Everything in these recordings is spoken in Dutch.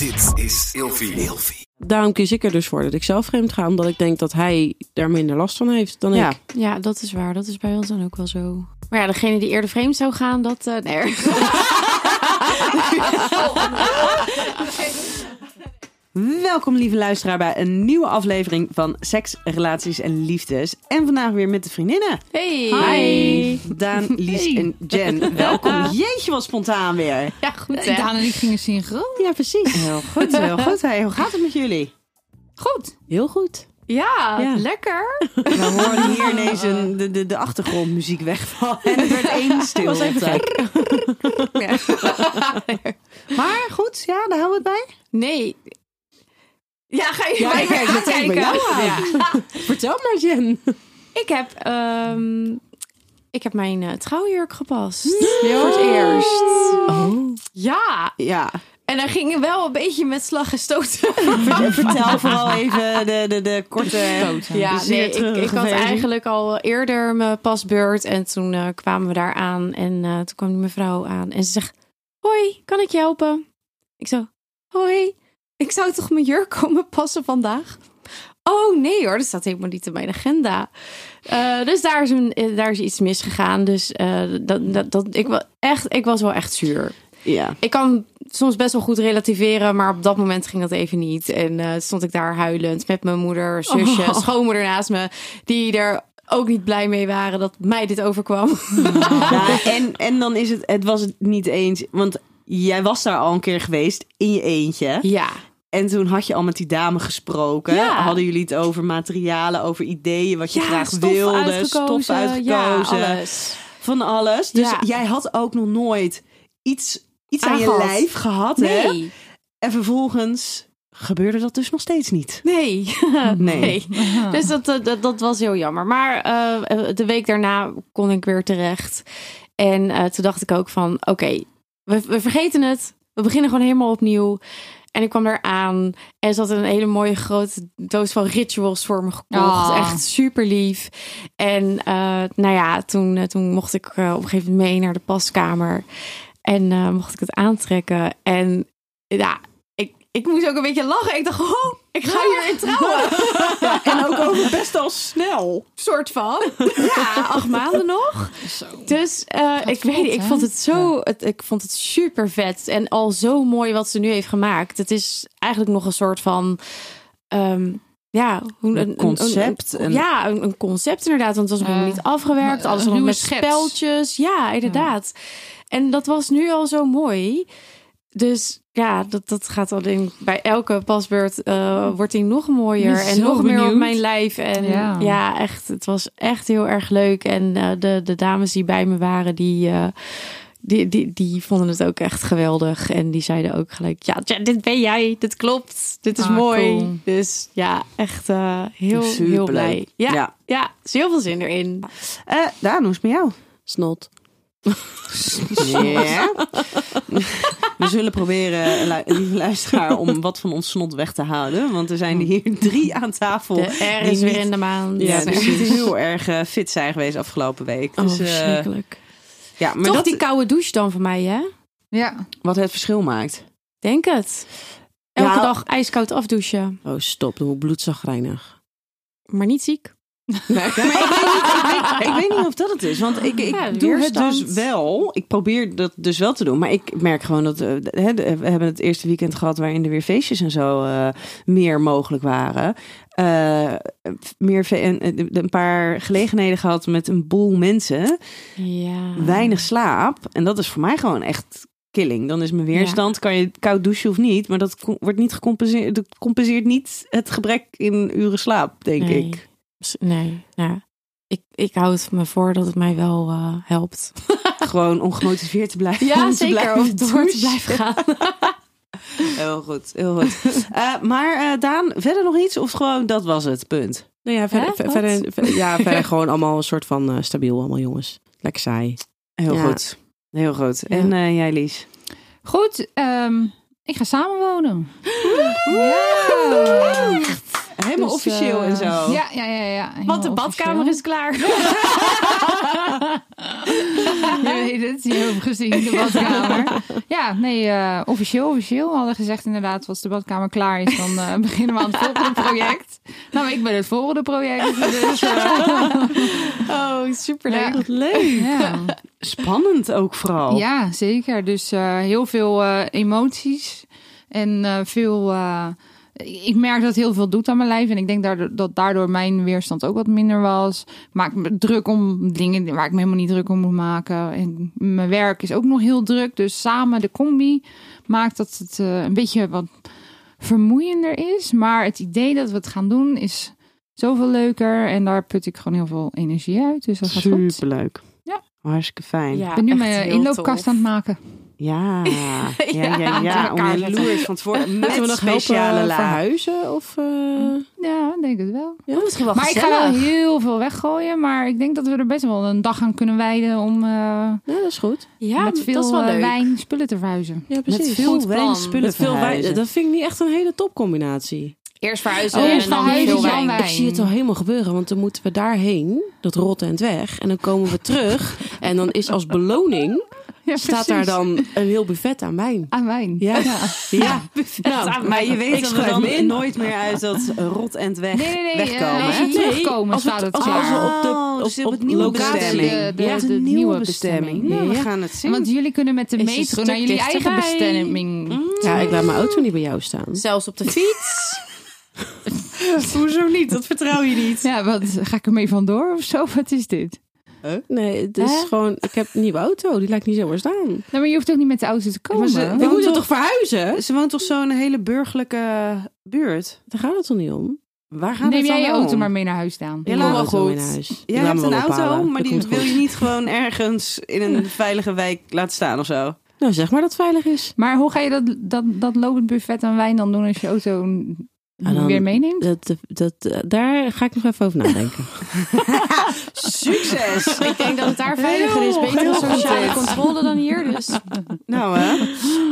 Dit is Ilfie. Ilfie. Daarom kies ik er dus voor dat ik zelf vreemd ga. Omdat ik denk dat hij daar minder last van heeft dan Ja. ik. Ja, dat is waar. Dat is bij ons dan ook wel zo. Maar ja, degene die eerder vreemd zou gaan, dat... eh nee. Welkom lieve luisteraar bij een nieuwe aflevering van Seks, Relaties en Liefdes. En vandaag weer met de vriendinnen. Hey. Hi. Daan, Lies Hey. en Jen. Welkom. Jeetje, wat spontaan weer. Ja, goed hè? Daan en ik gingen synchroon. Ja, precies. Heel goed, heel goed. Hey, hoe gaat het met jullie? Goed. Heel goed. Ja, Ja. lekker. We hoorden hier ineens een, de, de, de achtergrondmuziek wegvallen. En het werd één stil. was even gek. Maar goed, ja, daar houden we het bij. Nee. Ja, ga je Ja, bij ik kijk me meteen bij aankijken? jou aan. Ja. Vertel maar, Jen. Ik heb, ehm, ik heb mijn eh, trouwjurk gepast. Voor het eerst. Oh. Ja. Ja, En dan ging wel een beetje met slag en stoot. Ver- vertel vooral even de, de, de korte... Ja, zeer nee, ik, ik had eigenlijk al eerder mijn pasbeurt. En toen eh, kwamen we daar aan. En eh, toen kwam die mevrouw aan. En ze zegt, hoi, kan ik je helpen? Ik zo, hoi, ik zou toch mijn jurk komen passen vandaag? Oh nee hoor, dat staat helemaal niet in mijn agenda. Eh, dus daar is, een, eh, daar is iets misgegaan. Dus eh, dat, dat, dat, ik, wa- echt, ik was wel echt zuur. Ja. Ik kan soms best wel goed relativeren, maar op dat moment ging dat even niet. En stond ik daar huilend met mijn moeder, zusje, Oh. schoonmoeder naast me, die er ook niet blij mee waren dat mij dit overkwam. Ja, en, en dan is het, het was het niet eens, want jij was daar al een keer geweest in je eentje. Ja, En toen had je al met die dame gesproken. Ja. Hadden jullie het over materialen, over ideeën, wat je ja graag stof wilde, uitgekozen, stof uitgekozen, Ja, alles. van alles. Dus Ja. jij had ook nog nooit iets, iets aan je Aangehad. lijf gehad, hè? En vervolgens gebeurde dat dus nog steeds niet. nee, Nee. nee. Dus dat, dat, dat, dat was heel jammer. Maar eh, de week daarna kon ik weer terecht. En eh, toen dacht ik ook van, oké, we, we vergeten het. We beginnen gewoon helemaal opnieuw. En ik kwam daar aan en ze had een hele mooie grote doos van rituals voor me gekocht. Oh. Echt super lief. En eh, nou ja, toen, eh, toen mocht ik eh, op een gegeven moment mee naar de paskamer. En mocht ik het aantrekken. En ja, ik, ik moest ook een beetje lachen. Ik dacht, oh, ik ga hierin trouwen. En ook over best al snel. soort van. Ja, acht maanden nog. Dus eh, ik weet niet, ik vond het zo, het, ik vond het super vet en al zo mooi wat ze nu heeft gemaakt. Het is eigenlijk nog een soort van, ehm, ja, hoe Een concept, een- een- ja, een, een concept inderdaad, want het was nog niet afgewerkt, een alles nog ruwe met schets. speltjes. Ja, inderdaad. En dat was nu al zo mooi. Dus ja, dat, dat gaat alleen bij elke pasbeurt eh, wordt hij nog mooier en nog meer op mijn lijf. En ja. Ja. echt, het was echt heel erg leuk. En eh, de, de dames die bij me waren, die, eh, die, die, die vonden het ook echt geweldig. En die zeiden ook gelijk, ja, dit ben jij, dit klopt, dit is Ah, mooi. cool. Dus ja, echt eh, heel, heel blij. Ja, ja. Ja. is heel veel zin erin. Eh Daan, hoe is het met jou? Snot. Ja. We zullen proberen, lu- lieve luisteraar, om wat van ons snot weg te houden. Want er zijn er hier drie aan tafel. De R is weer niet- in de maand. Ja, dus die heel erg eh, fit zijn geweest afgelopen week. oh, Dus, eh, verschrikkelijk. ja, maar Toch dat die koude douche dan voor mij, hè? Ja. wat het verschil maakt. Denk het. Elke Ja. dag ijskoud afdouchen. Oh, stop. Doe bloedzagrijnig. Maar niet ziek. Ja, maar ik, weet niet, ik, weet, ik weet niet of dat het is. Want ik, ik Ja, doe het dus wel. Ik probeer dat dus wel te doen. Maar ik merk gewoon dat... eh, we hebben het eerste weekend gehad... waarin er weer feestjes en zo eh, meer mogelijk waren. Eh, meer fe- en, eh, een paar gelegenheden gehad met een boel mensen. Ja. Weinig slaap. En dat is voor mij gewoon echt killing. Dan is mijn weerstand, kan je koud douchen of niet. Maar dat wordt niet gecompenseerd. Dat compenseert niet het gebrek in uren slaap, denk Nee. ik. Nee, ja. Ik, ik hou het me voor dat het mij wel eh, helpt. Gewoon om gemotiveerd te blijven. Ja, om te zeker. blijven Om door te blijven gaan. Heel goed, heel goed. Eh, maar eh, Daan, verder nog iets? Of gewoon dat was het, punt? Nou ja, verder, Hè? verder, ver- ja, verder gewoon allemaal een soort van eh, stabiel, allemaal jongens. Lekker saai. Heel Ja. goed. Heel goed. En eh, jij, Lies? Goed, ehm, ik ga samenwonen. Ja. Helemaal Dus, officieel eh, en zo. Ja, ja, ja. ja. Want de badkamer officieel. is klaar. Je weet het, je hebt gezien, de badkamer. Ja, nee, eh, officieel, officieel. We hadden gezegd inderdaad, als de badkamer klaar is, dan eh, beginnen we aan het volgende project. Nou, ik ben het volgende project. Dus, eh, Oh, superleuk. Ja. Leuk. ja. Spannend ook vooral. ja, zeker. Dus eh, heel veel eh, emoties en eh, veel... ik merk dat het heel veel doet aan mijn lijf. En ik denk daardoor, dat daardoor mijn weerstand ook wat minder was. Ik maak me druk om dingen waar ik me helemaal niet druk om moet maken. En mijn werk is ook nog heel druk. Dus samen de combi maakt dat het eh, een beetje wat vermoeiender is. Maar het idee dat we het gaan doen is zoveel leuker. En daar put ik gewoon heel veel energie uit. Dus dat gaat goed. Superleuk. Ja. Hartstikke fijn. Ja, Ik ben nu mijn inloopkast tof. aan het maken. ja, ja, ja. Ja, Om elkaar je zetten. loers van tevoren. Met Moeten we nog speciale helpen la. verhuizen? Of, eh, Ja, denk het wel. Oh, misschien wel Maar ik ga wel heel veel weggooien. Maar ik denk dat we er best wel een dag aan kunnen wijden om eh, Ja, dat is goed. Ja, met dat veel is wel eh, leuk. wijn spullen te verhuizen. Ja, Met precies. veel Goed plan. wijn spullen Met veel wijn. Dat vind ik niet echt een hele topcombinatie. Eerst verhuizen Oh, en dan verhuizen, veel dan wijn. wijn. Ik zie het al helemaal gebeuren, want dan moeten we daarheen, dat rotte en het weg. En dan komen we terug en dan is als beloning, Ja, staat daar dan een heel buffet aan wijn. aan wijn. Ja, ja. Nou, Maar je ik weet dat we dan in. nooit meer uit dat rot en weg Nee, nee, nee. wegkomen. eh, als we terugkomen als staat het als we- zo. als we op de- Oh, op- dus op, op het nieuwe locatie. bestemming. De- de- ja, de, de nieuwe nieuwe bestemming. bestemming. Nou, we Ja. gaan het zien. Want jullie kunnen met de metro naar jullie eigen bestemming. Ja, ik laat mijn auto niet bij jou staan. Zelfs op de fiets. Hoezo niet? Dat vertrouw je niet. Ja, wat ga ik ermee vandoor of zo? Wat is dit? Nee, het is gewoon, ik heb een nieuwe auto, die ik niet zomaar staan. Nou, maar je hoeft ook niet met de auto te komen. Maar ze- We woont moeten toch- verhuizen? Ze woont toch zo'n hele burgerlijke buurt? Daar gaat het toch niet om? Waar gaat Neem het dan jij je auto om? maar mee naar huis staan. Ja, wel goed. mee naar huis. Ik Jij laat hebt een wel auto, maar Dat die wil goed. je niet gewoon ergens in een veilige wijk laten staan of zo. Nou, zeg maar dat het veilig is. Maar hoe ga je dat, dat, dat lopend buffet aan wijn dan doen als je auto Ah, dan- weer meeneemt? Dat, dat, daar ga ik nog even over nadenken. Succes! Ik denk dat het daar veiliger is. Betere sociale controle dan hier. Dus nou hè.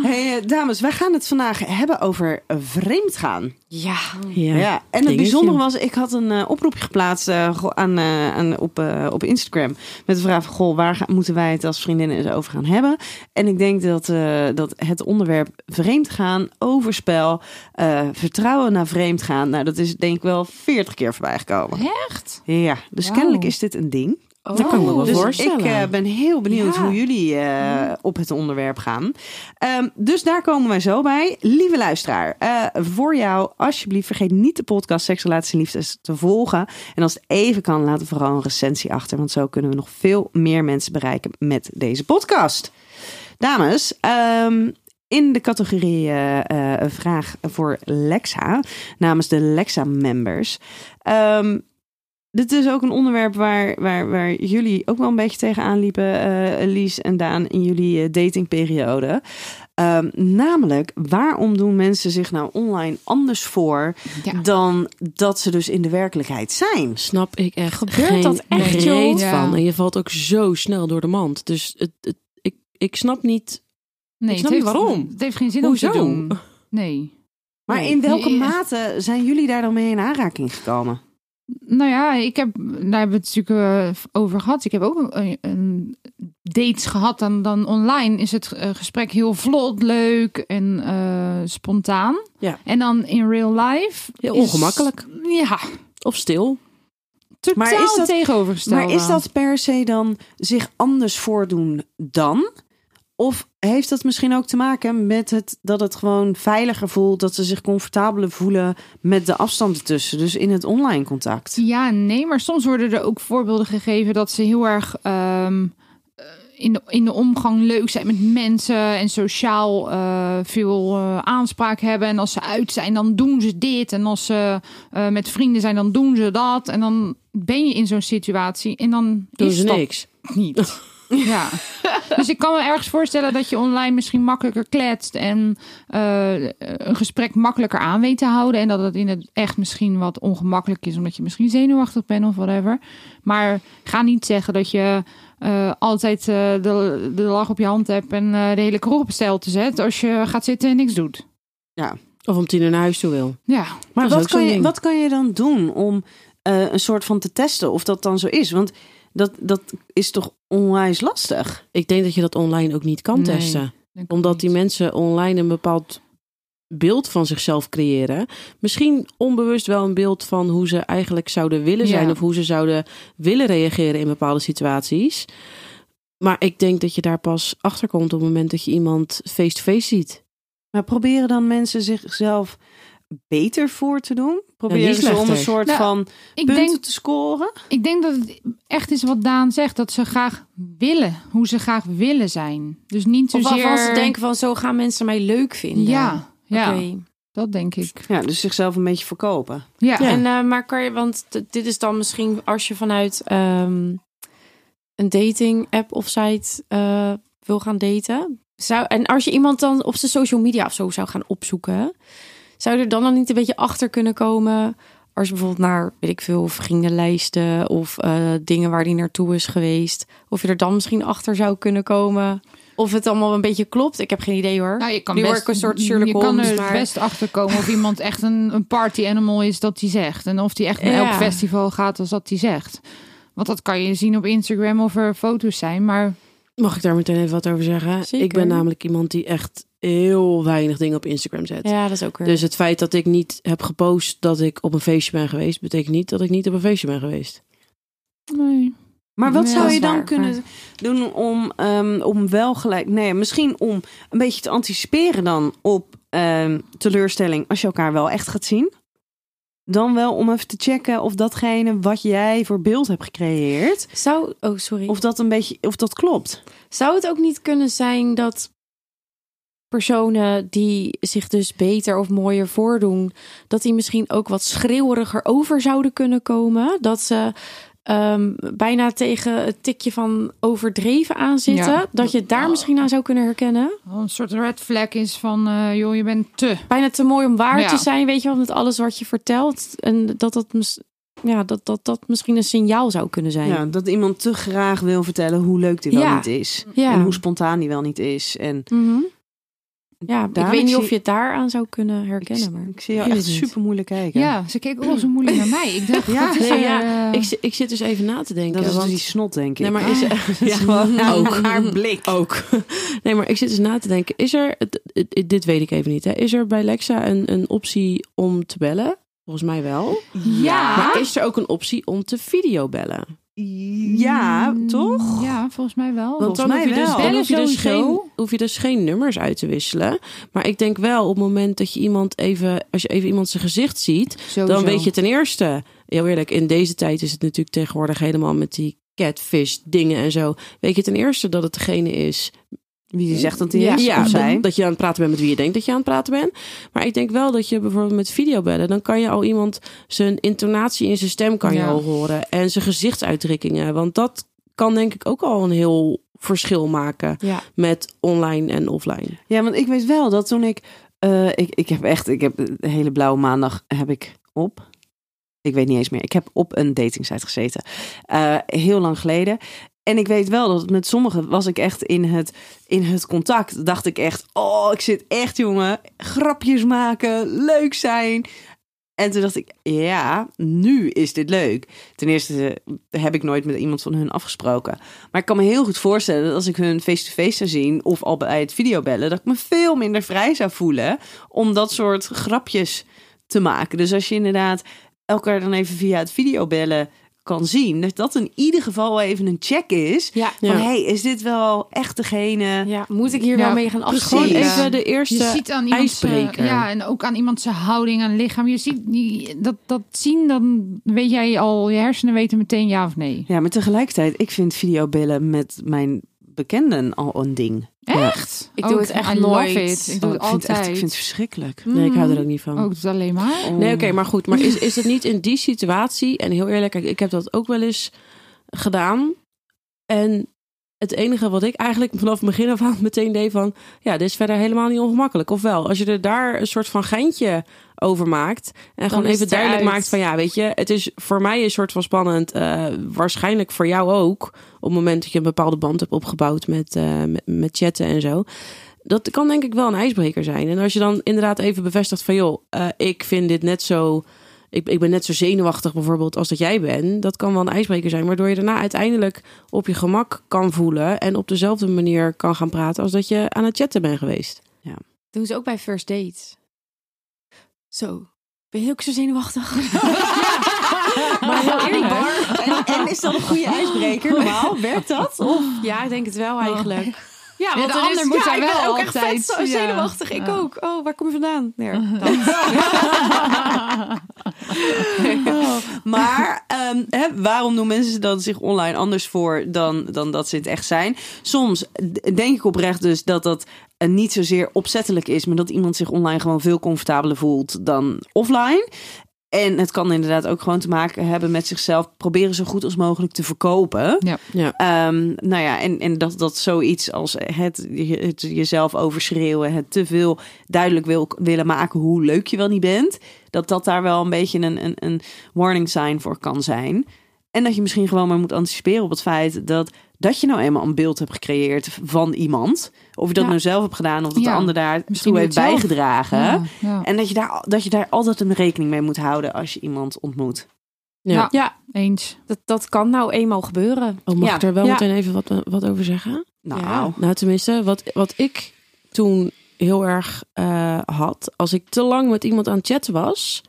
Hey, eh, dames, wij gaan het vandaag hebben over vreemdgaan. ja. Ja. Ja. En het bijzondere was, ik had een eh, oproepje geplaatst eh, aan, eh, aan, op, eh, op Instagram. Met de vraag van, goh, waar gaan- moeten wij het als vriendinnen eens over gaan hebben? En ik denk dat, eh, dat het onderwerp vreemdgaan, overspel, eh, vertrouwen naar vreemdgaan. Nou, dat is denk ik wel 40 keer voorbij gekomen. Echt? Ja, dus kennelijk is dit een ding. Dat kan ik me wel Dus voorstellen. ik eh, ben heel benieuwd Ja. hoe jullie eh, op het onderwerp gaan. Ehm, dus daar komen wij zo bij. Lieve luisteraar, eh, voor jou alsjeblieft vergeet niet de podcast Seks, Relaties en Liefdes te volgen. En als het even kan, laat vooral een recensie achter. Want zo kunnen we nog veel meer mensen bereiken met deze podcast. Dames, ehm, in de categorie een vraag voor Lexa, namens de Lexa-members. Ehm, dit is ook een onderwerp waar, waar, waar jullie ook wel een beetje tegenaan liepen, eh Lies en Daan, in jullie eh, datingperiode. Ehm, namelijk, waarom doen mensen zich nou online anders voor Ja. dan dat ze dus in de werkelijkheid zijn? Snap ik echt Gebeurt geen dat echt, reet joh? van. En je valt ook zo snel door de mand. Dus het, het, ik, ik snap niet... Nee, Ik snap het niet heeft- waarom. Het heeft geen zin Hoezo? om te doen. Nee. Maar Nee. in welke mate zijn jullie daar dan mee in aanraking gekomen? Nou ja, ik heb, daar hebben we het natuurlijk eh, over gehad. Ik heb ook een, een dates gehad. Dan, dan online is het eh, gesprek heel vlot, leuk en eh, spontaan. Ja. En dan in real life. Heel is- ongemakkelijk. Ja, Of stil. totaal Maar is dat- tegenovergestelde. Maar is dat per se dan zich anders voordoen dan? Of heeft dat misschien ook te maken met het dat het gewoon veiliger voelt, dat ze zich comfortabeler voelen met de afstand ertussen, dus in het online contact? Ja, nee, maar soms worden er ook voorbeelden gegeven dat ze heel erg ehm, eh, in, de, in de omgang leuk zijn met mensen en sociaal eh, veel eh, aanspraak hebben. En als ze uit zijn, dan doen ze dit. En als ze met vrienden zijn, dan doen ze dat. En dan ben je in zo'n situatie en dan Doen is ze niks. niet. Ja, dus ik kan me ergens voorstellen dat je online misschien makkelijker kletst en eh, een gesprek makkelijker aan weet te houden. En dat het in het echt misschien wat ongemakkelijk is, omdat je misschien zenuwachtig bent of whatever. Maar ga niet zeggen dat je eh, altijd eh, de, de lach op je hand hebt en de hele kroeg op stijl te zetten als je gaat zitten en niks doet. Of om tien uur naar huis toe wil. Ja, Maar wat kan, je, ding. wat kan je dan doen om een soort van te testen of dat dan zo is? Want dat, dat is toch onwijs lastig? Ik denk dat je dat online ook niet kan Nee, testen. Omdat die mensen online een bepaald beeld van zichzelf creëren. Misschien onbewust wel een beeld van hoe ze eigenlijk zouden willen zijn. Ja. Of hoe ze zouden willen reageren in bepaalde situaties. Maar ik denk dat je daar pas achter komt op het moment dat je iemand face-to-face ziet. Maar proberen dan mensen zichzelf beter voor te doen? Proberen niet ze om een soort Nou, van Ik punten denk, te scoren? ik denk dat het echt is wat Daan zegt. Dat ze graag willen. Hoe ze graag willen zijn. Dus niet Of zozeer... waarvan ze denken van zo gaan mensen mij leuk vinden. Ja, ja Oké. dat denk ik. Ja, dus zichzelf een beetje verkopen. Ja, Ja. En, eh, maar kan je, want dit is dan misschien als je vanuit ehm, een dating app of site eh, wil gaan daten. Zou, en als je iemand dan op zijn social media of zo zou gaan opzoeken, zou je er dan dan niet een beetje achter kunnen komen? Als je bijvoorbeeld naar, weet ik veel, vriendenlijsten of eh, dingen waar die naartoe is geweest. Of je er dan misschien achter zou kunnen komen. Of het allemaal een beetje klopt. Ik heb geen idee hoor. Nou, je kan Nu best, een soort Sherlock je kan Holmes, er maar- best achter komen of iemand echt een, een party animal is dat hij zegt. En of hij echt naar Ja. elk festival gaat als dat hij zegt. Want dat kan je zien op Instagram of er foto's zijn. Maar Mag ik daar meteen even wat over zeggen? Zeker. Ik ben namelijk iemand die echt heel weinig dingen op Instagram zet. Ja, dat is ook weer. Dus het feit dat ik niet heb gepost dat ik op een feestje ben geweest, betekent niet dat ik niet op een feestje ben geweest. nee. Maar wat Ja, zou je dan waar, kunnen doen om, ehm, om wel gelijk... Nee, misschien om een beetje te anticiperen dan op ehm, teleurstelling... als je elkaar wel echt gaat zien. Dan wel om even te checken of datgene wat jij voor beeld hebt gecreëerd... Zou, oh sorry. of dat een beetje of dat klopt. Zou het ook niet kunnen zijn dat personen die zich dus beter of mooier voordoen, dat die misschien ook wat schreeuweriger over zouden kunnen komen? Dat ze ehm, bijna tegen het tikje van overdreven aanzitten? Ja. Dat je het daar misschien aan zou kunnen herkennen? Een soort red flag is van, eh, joh, je bent te. Bijna te mooi om waar Ja. te zijn, weet je wel, met alles wat je vertelt. En dat dat, ja, dat, dat, dat misschien een signaal zou kunnen zijn. Ja, dat iemand te graag wil vertellen hoe leuk die wel Ja. niet is. Ja. En hoe spontaan die wel niet is. En Mhm. Ja, ik weet ik niet of je het daaraan zou kunnen ik, herkennen. Maar... ik zie jou Ik echt super moeilijk kijken. Ja, ze keek ook wel zo moeilijk naar mij. Ik dacht, Ja, wat is nee, er, ja. eh, Ik, ik zit dus even na te denken. Dat is want- dus die snot, denk ik. Nee, maar is er, ja, gewoon ook. haar blik. Ook. Nee, maar ik zit dus na te denken. Is er, dit weet ik even niet, hè. is er bij Lexa een, een optie om te bellen? Volgens mij wel. ja. Maar is er ook een optie om te videobellen? Ja, toch? Ja, volgens mij wel. Want Volgens dan mij hoef je, dus, wel. dan hoef, je dus geen, hoef je dus geen nummers uit te wisselen. Maar ik denk wel op het moment dat je iemand even, als je even iemand zijn gezicht ziet, Sowieso. dan weet je ten eerste, heel eerlijk, in deze tijd is het natuurlijk tegenwoordig helemaal met die catfish dingen en zo. Weet je ten eerste dat het degene is Wie zegt dat hij ja, is? ja, dat, dat je aan het praten bent met wie je denkt dat je aan het praten bent. Maar ik denk wel dat je bijvoorbeeld met videobellen, dan kan je al iemand zijn intonatie in zijn stem kan je Ja. al horen en zijn gezichtsuitdrukkingen, want dat kan denk ik ook al een heel verschil maken Ja. met online en offline. Ja, want ik weet wel dat toen ik... eh, ik, ik heb echt... Ik heb de hele blauwe maandag heb ik op... Ik weet niet eens meer. Ik heb op een datingsite gezeten. Eh, heel lang geleden. En ik weet wel dat met sommigen was ik echt in het, in het contact. Dacht ik echt, oh, ik zit echt, jongen. Grapjes maken, leuk zijn. En toen dacht ik, ja, nu is dit leuk. Ten eerste eh, heb ik nooit met iemand van hun afgesproken. Maar ik kan me heel goed voorstellen dat als ik hun face-to-face zou zien... of al bij het videobellen, dat ik me veel minder vrij zou voelen... om dat soort grapjes te maken. Dus als je inderdaad elkaar dan even via het videobellen kan zien... dat dat in ieder geval wel even een check is... Ja. van, Ja. hey, is dit wel echt degene... ja, moet ik hier Ja, wel mee gaan precies. Gewoon afspreken? even de eerste Je ziet aan iemand ijsbreker. Ja, en ook aan iemand zijn houding, aan lichaam. Je ziet die, dat, dat zien, dan weet jij al, je hersenen weten meteen ja of nee. Ja, maar tegelijkertijd, ik vind videobellen met mijn bekenden al een ding. Echt? Ik doe Ook, het echt I love nooit. it. Ik doe Oh, het vind het altijd. echt, ik vind het verschrikkelijk. Nee, ik hou er ook niet van. Ook het alleen maar. Nee, oké, maar goed. Maar is, is het niet in die situatie? En heel eerlijk, kijk, ik heb dat ook wel eens gedaan. En het enige wat ik eigenlijk vanaf het begin af aan meteen deed van... Ja, dit is verder helemaal niet ongemakkelijk. Ofwel, als je er daar een soort van geintje over maakt... en gewoon even duidelijk maakt van... Ja, weet je, het is voor mij een soort van spannend. eh, waarschijnlijk voor jou ook. Op het moment dat je een bepaalde band hebt opgebouwd met, eh, met, met chatten en zo. Dat kan denk ik wel een ijsbreker zijn. En als je dan inderdaad even bevestigt van... joh, eh, ik vind dit net zo... Ik, ik ben net zo zenuwachtig bijvoorbeeld als dat jij bent. Dat kan wel een ijsbreker zijn. Waardoor je daarna uiteindelijk op je gemak kan voelen... en op dezelfde manier kan gaan praten... als dat je aan het chatten bent geweest. Doen ze ook bij first dates. Zo. Ben je ook zo zenuwachtig? Maar heel eerlijk, en, en is dat een goede ijsbreker normaal? Werkt dat? Of? Ja, ik denk het wel eigenlijk. Ja, de want er ander is, moet ja, daar ik ben wel ook echt vet zenuwachtig. Ik ook. Oh, waar kom je vandaan? Nee. Maar ehm, hè, waarom doen mensen dan zich online anders voor dan, dan dat ze het echt zijn? Soms denk ik oprecht dus dat dat eh, niet zozeer opzettelijk is, maar dat iemand zich online gewoon veel comfortabeler voelt dan offline. En het kan inderdaad ook gewoon te maken hebben met zichzelf proberen zo goed als mogelijk te verkopen. Ja. Ja. Ehm, nou ja, en, en dat, dat zoiets als het, het jezelf overschreeuwen, het te veel duidelijk wil, willen maken hoe leuk je wel niet bent, dat dat daar wel een beetje een, een, een warning sign voor kan zijn. En dat je misschien gewoon maar moet anticiperen op het feit dat, dat je nou eenmaal een beeld hebt gecreëerd van iemand. Of je dat Ja. nou zelf hebt gedaan of dat Ja, de ander daar misschien toe heeft zelf. bijgedragen. Ja, ja. En dat je, daar, dat je daar altijd een rekening mee moet houden als je iemand ontmoet. Ja. Ja. Ja, Eens. dat, dat kan nou eenmaal gebeuren. Oh, mag Ja. ik er wel Ja. meteen even wat, wat over zeggen? Nou, Ja. Nou, tenminste, wat, wat ik toen heel erg eh, had, als ik te lang met iemand aan het chatten was,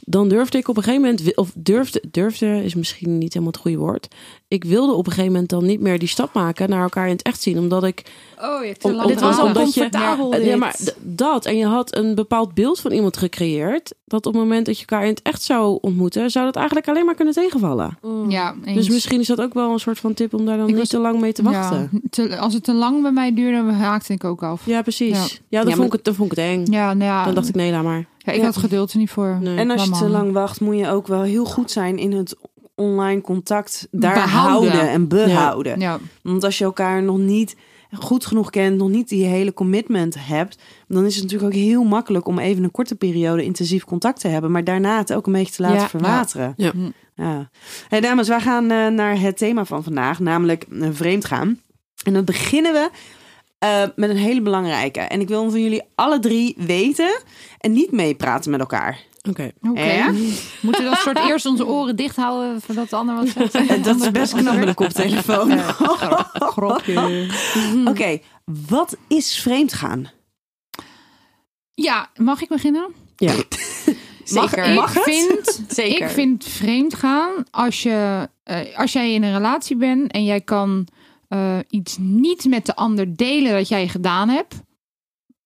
dan durfde ik op een gegeven moment, of durfde, durfde is misschien niet helemaal het goede woord. Ik wilde op een gegeven moment dan niet meer die stap maken naar elkaar in het echt zien, omdat ik Oh, je Om- Dit was al omdat je- comfortabel. Ja, maar dat. En je had een bepaald beeld van iemand gecreëerd. Dat op het moment dat je elkaar in het echt zou ontmoeten, zou dat eigenlijk alleen maar kunnen tegenvallen. Mm. Ja, eens. Dus misschien is dat ook wel een soort van tip om daar dan Ik niet was- te lang mee te wachten. Ja, te- als het te lang bij mij duurde, haakte ik ook af. Ja, precies. Ja. Ja, dan, Ja, vond, maar- ik het, dan vond ik het eng. Ja, nou ja, Dan dacht ik, nee, laat maar. ja, ik Ja. had geduld er niet voor. Nee. En als je te lang wacht, moet je ook wel heel goed zijn in het online contact daar Behouden. houden en behouden. Ja, Want als je elkaar nog niet goed genoeg kent, nog niet die hele commitment hebt, dan is het natuurlijk ook heel makkelijk om even een korte periode intensief contact te hebben, maar daarna het ook een beetje te laten Ja. verwateren. Ja. Ja. Hey, dames, wij gaan eh, naar het thema van vandaag, namelijk uh, vreemd gaan. En dan beginnen we eh, met een hele belangrijke. En ik wil van jullie alle drie weten en niet meepraten met elkaar. Oké. Moeten we dat soort eerst onze oren dicht houden voordat de ander wat zegt? Dat is best knap met een koptelefoon. Grapje. Oké, wat is vreemd gaan? Ja, mag ik beginnen? Ja. Zeker. Ik Mag het? vind, Zeker. ik vind vreemd gaan als, je, eh, als jij in een relatie bent en jij kan eh, iets niet met de ander delen dat jij gedaan hebt.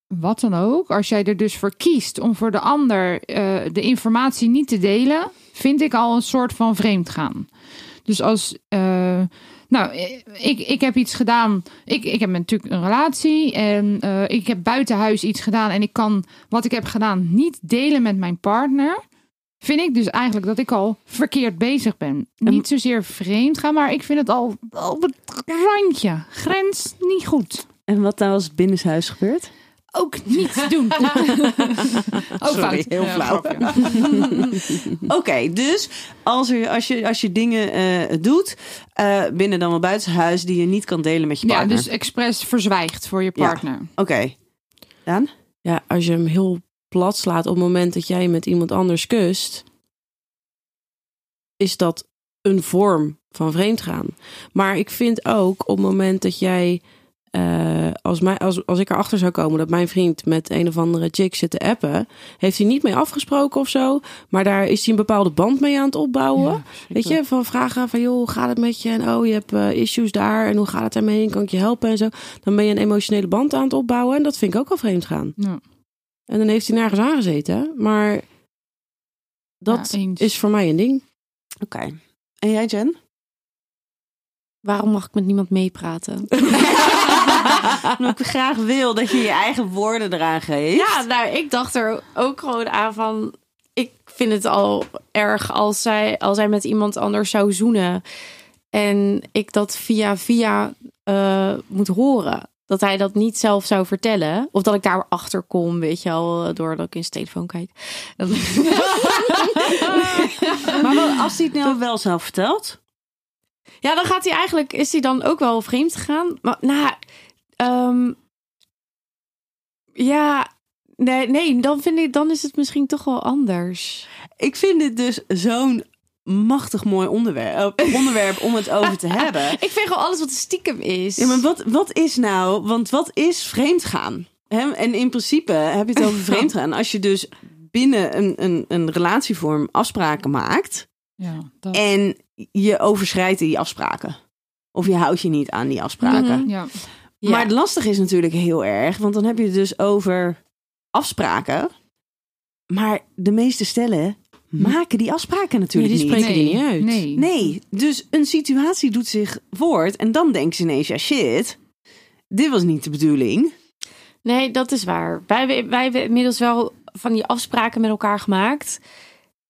Wat dan ook. Als jij er dus voor kiest om voor de ander eh, de informatie niet te delen, vind ik al een soort van vreemd gaan. Dus als. eh, nou, eh, ik, ik heb iets gedaan. Ik, ik heb natuurlijk een relatie. En ik heb buiten huis iets gedaan. En ik kan wat ik heb gedaan niet delen met mijn partner. Vind ik dus eigenlijk dat ik al verkeerd bezig ben. Niet zozeer vreemd gaan, maar ik vind het al op het randje. Grens niet goed. En wat nou als binnenshuis gebeurt? Ook niet doen. Ook Sorry, fout. heel Ja, flauw. Oké, dus als, er, als, je, als je dingen eh, doet eh, binnen dan wel buitenshuis die je niet kan delen met je Ja, partner. dus expres verzwijgt voor je Ja. partner. Oké. Daan? Ja, als je hem heel plat slaat op het moment dat jij met iemand anders kust, is dat een vorm van vreemdgaan. Maar ik vind ook op het moment dat jij, eh, als, mij, als, als ik erachter zou komen dat mijn vriend met een of andere chick zit te appen, heeft hij niet mee afgesproken of zo, maar daar is hij een bepaalde band mee aan het opbouwen. Weet je, van vragen van joh, hoe gaat het met je? En oh, je hebt eh, issues daar en hoe gaat het daarmee? En kan ik je helpen en zo? Dan ben je een emotionele band aan het opbouwen en dat vind ik ook wel vreemd gaan. Ja. En dan heeft hij nergens aangezeten. Maar dat Ja, is voor mij een ding. Oké. En jij, Jen? Waarom mag ik met niemand meepraten? Omdat ik graag wil dat je je eigen woorden eraan geeft. Ja, nou, ik dacht er ook gewoon aan van... Ik vind het al erg als zij, als zij met iemand anders zou zoenen. En ik dat via via eh, moet horen. Dat hij dat niet zelf zou vertellen. Of dat ik daar achter kom, weet je wel, doordat ik in zijn telefoon kijk. Maar wel, als hij het nou wel zelf vertelt. Ja, dan gaat hij eigenlijk, is hij dan ook wel vreemd gegaan. Maar nou, ehm, Ja, nee, nee dan, vind ik, dan is het misschien toch wel anders. Ik vind dit dus zo'n machtig mooi onderwerp, eh, onderwerp om het over te hebben. Ik vind gewoon alles wat stiekem is. Ja, maar wat, wat is nou, want wat is vreemdgaan? Hè? En in principe heb je het over vreemdgaan. Als je dus binnen een, een, een relatievorm afspraken maakt Ja, dat. en je overschrijdt die afspraken. Of je houdt je niet aan die afspraken. Mhm. ja. Ja. Maar het lastige is natuurlijk heel erg, want dan heb je het dus over afspraken. Maar de meeste stellen maken die afspraken natuurlijk Ja, die niet. spreken die niet uit. Nee. Nee, dus een situatie doet zich voort en dan denken ze ineens, ja shit, dit was niet de bedoeling. Nee, dat is waar. Wij, wij hebben inmiddels wel van die afspraken met elkaar gemaakt.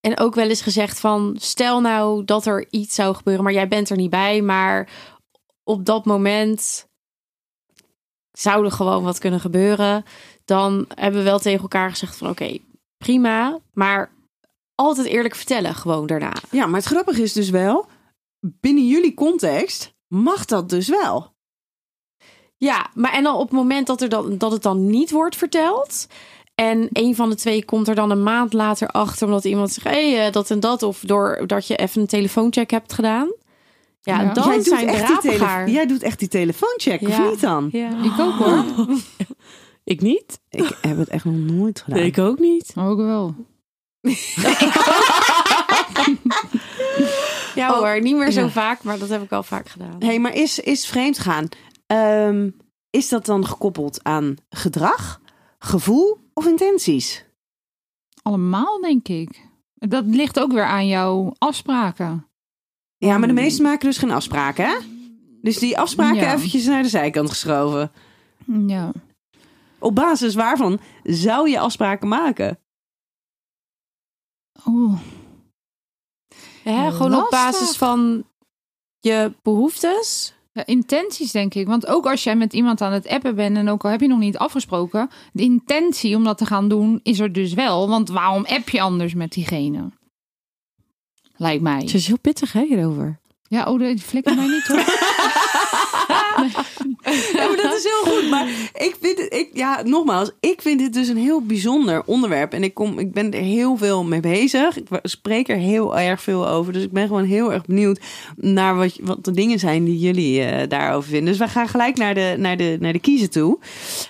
En ook wel eens gezegd van, stel nou dat er iets zou gebeuren, maar jij bent er niet bij. Maar op dat moment zou er gewoon wat kunnen gebeuren. Dan hebben we wel tegen elkaar gezegd van, oké, prima. Maar altijd eerlijk vertellen gewoon daarna. Ja, maar het grappige is dus wel, binnen jullie context mag dat dus wel. Ja, maar en dan op het moment dat, er dan, dat het dan niet wordt verteld. En een van de twee komt er dan een maand later achter. Omdat iemand zegt: hé, hey, eh, dat en dat. Of doordat je even een telefooncheck hebt gedaan. Ja, Ja. dan jij, doet zijn die rapengaar. jij doet echt die telefooncheck, of Ja. niet dan? Ja. Ik ook hoor. Ik niet. Ik heb het echt nog nooit gedaan. Nee, ik ook niet. Ook wel. ja Oh, hoor, niet meer zo ja. vaak. Maar dat heb ik al vaak gedaan. hey, maar is, is vreemdgaan, ehm, is dat dan gekoppeld aan gedrag, gevoel of intenties? Allemaal, denk ik. Dat ligt ook weer aan jouw afspraken. Ja, maar de meesten maken dus geen afspraken, hè? Dus die afspraken Ja. eventjes naar de zijkant geschoven. Ja. Op basis waarvan zou je afspraken maken? Oeh. Hè, gewoon op basis van je behoeftes. Ja, intenties, denk ik. Want ook als jij met iemand aan het appen bent en ook al heb je nog niet afgesproken, de intentie om dat te gaan doen is er dus wel. Want waarom app je anders met diegene? Lijkt mij. Ze is heel pittig hè, hierover. Ja, oh, die flikker mij niet hoor. Ja, maar dat is heel goed. Maar ik vind het, ik, ja, nogmaals, ik vind dit dus een heel bijzonder onderwerp. En ik, kom, ik ben er heel veel mee bezig. Ik spreek er heel erg veel over. Dus ik ben gewoon heel erg benieuwd naar wat, wat de dingen zijn die jullie eh, daarover vinden. Dus we gaan gelijk naar de, naar de, naar de kiezen toe.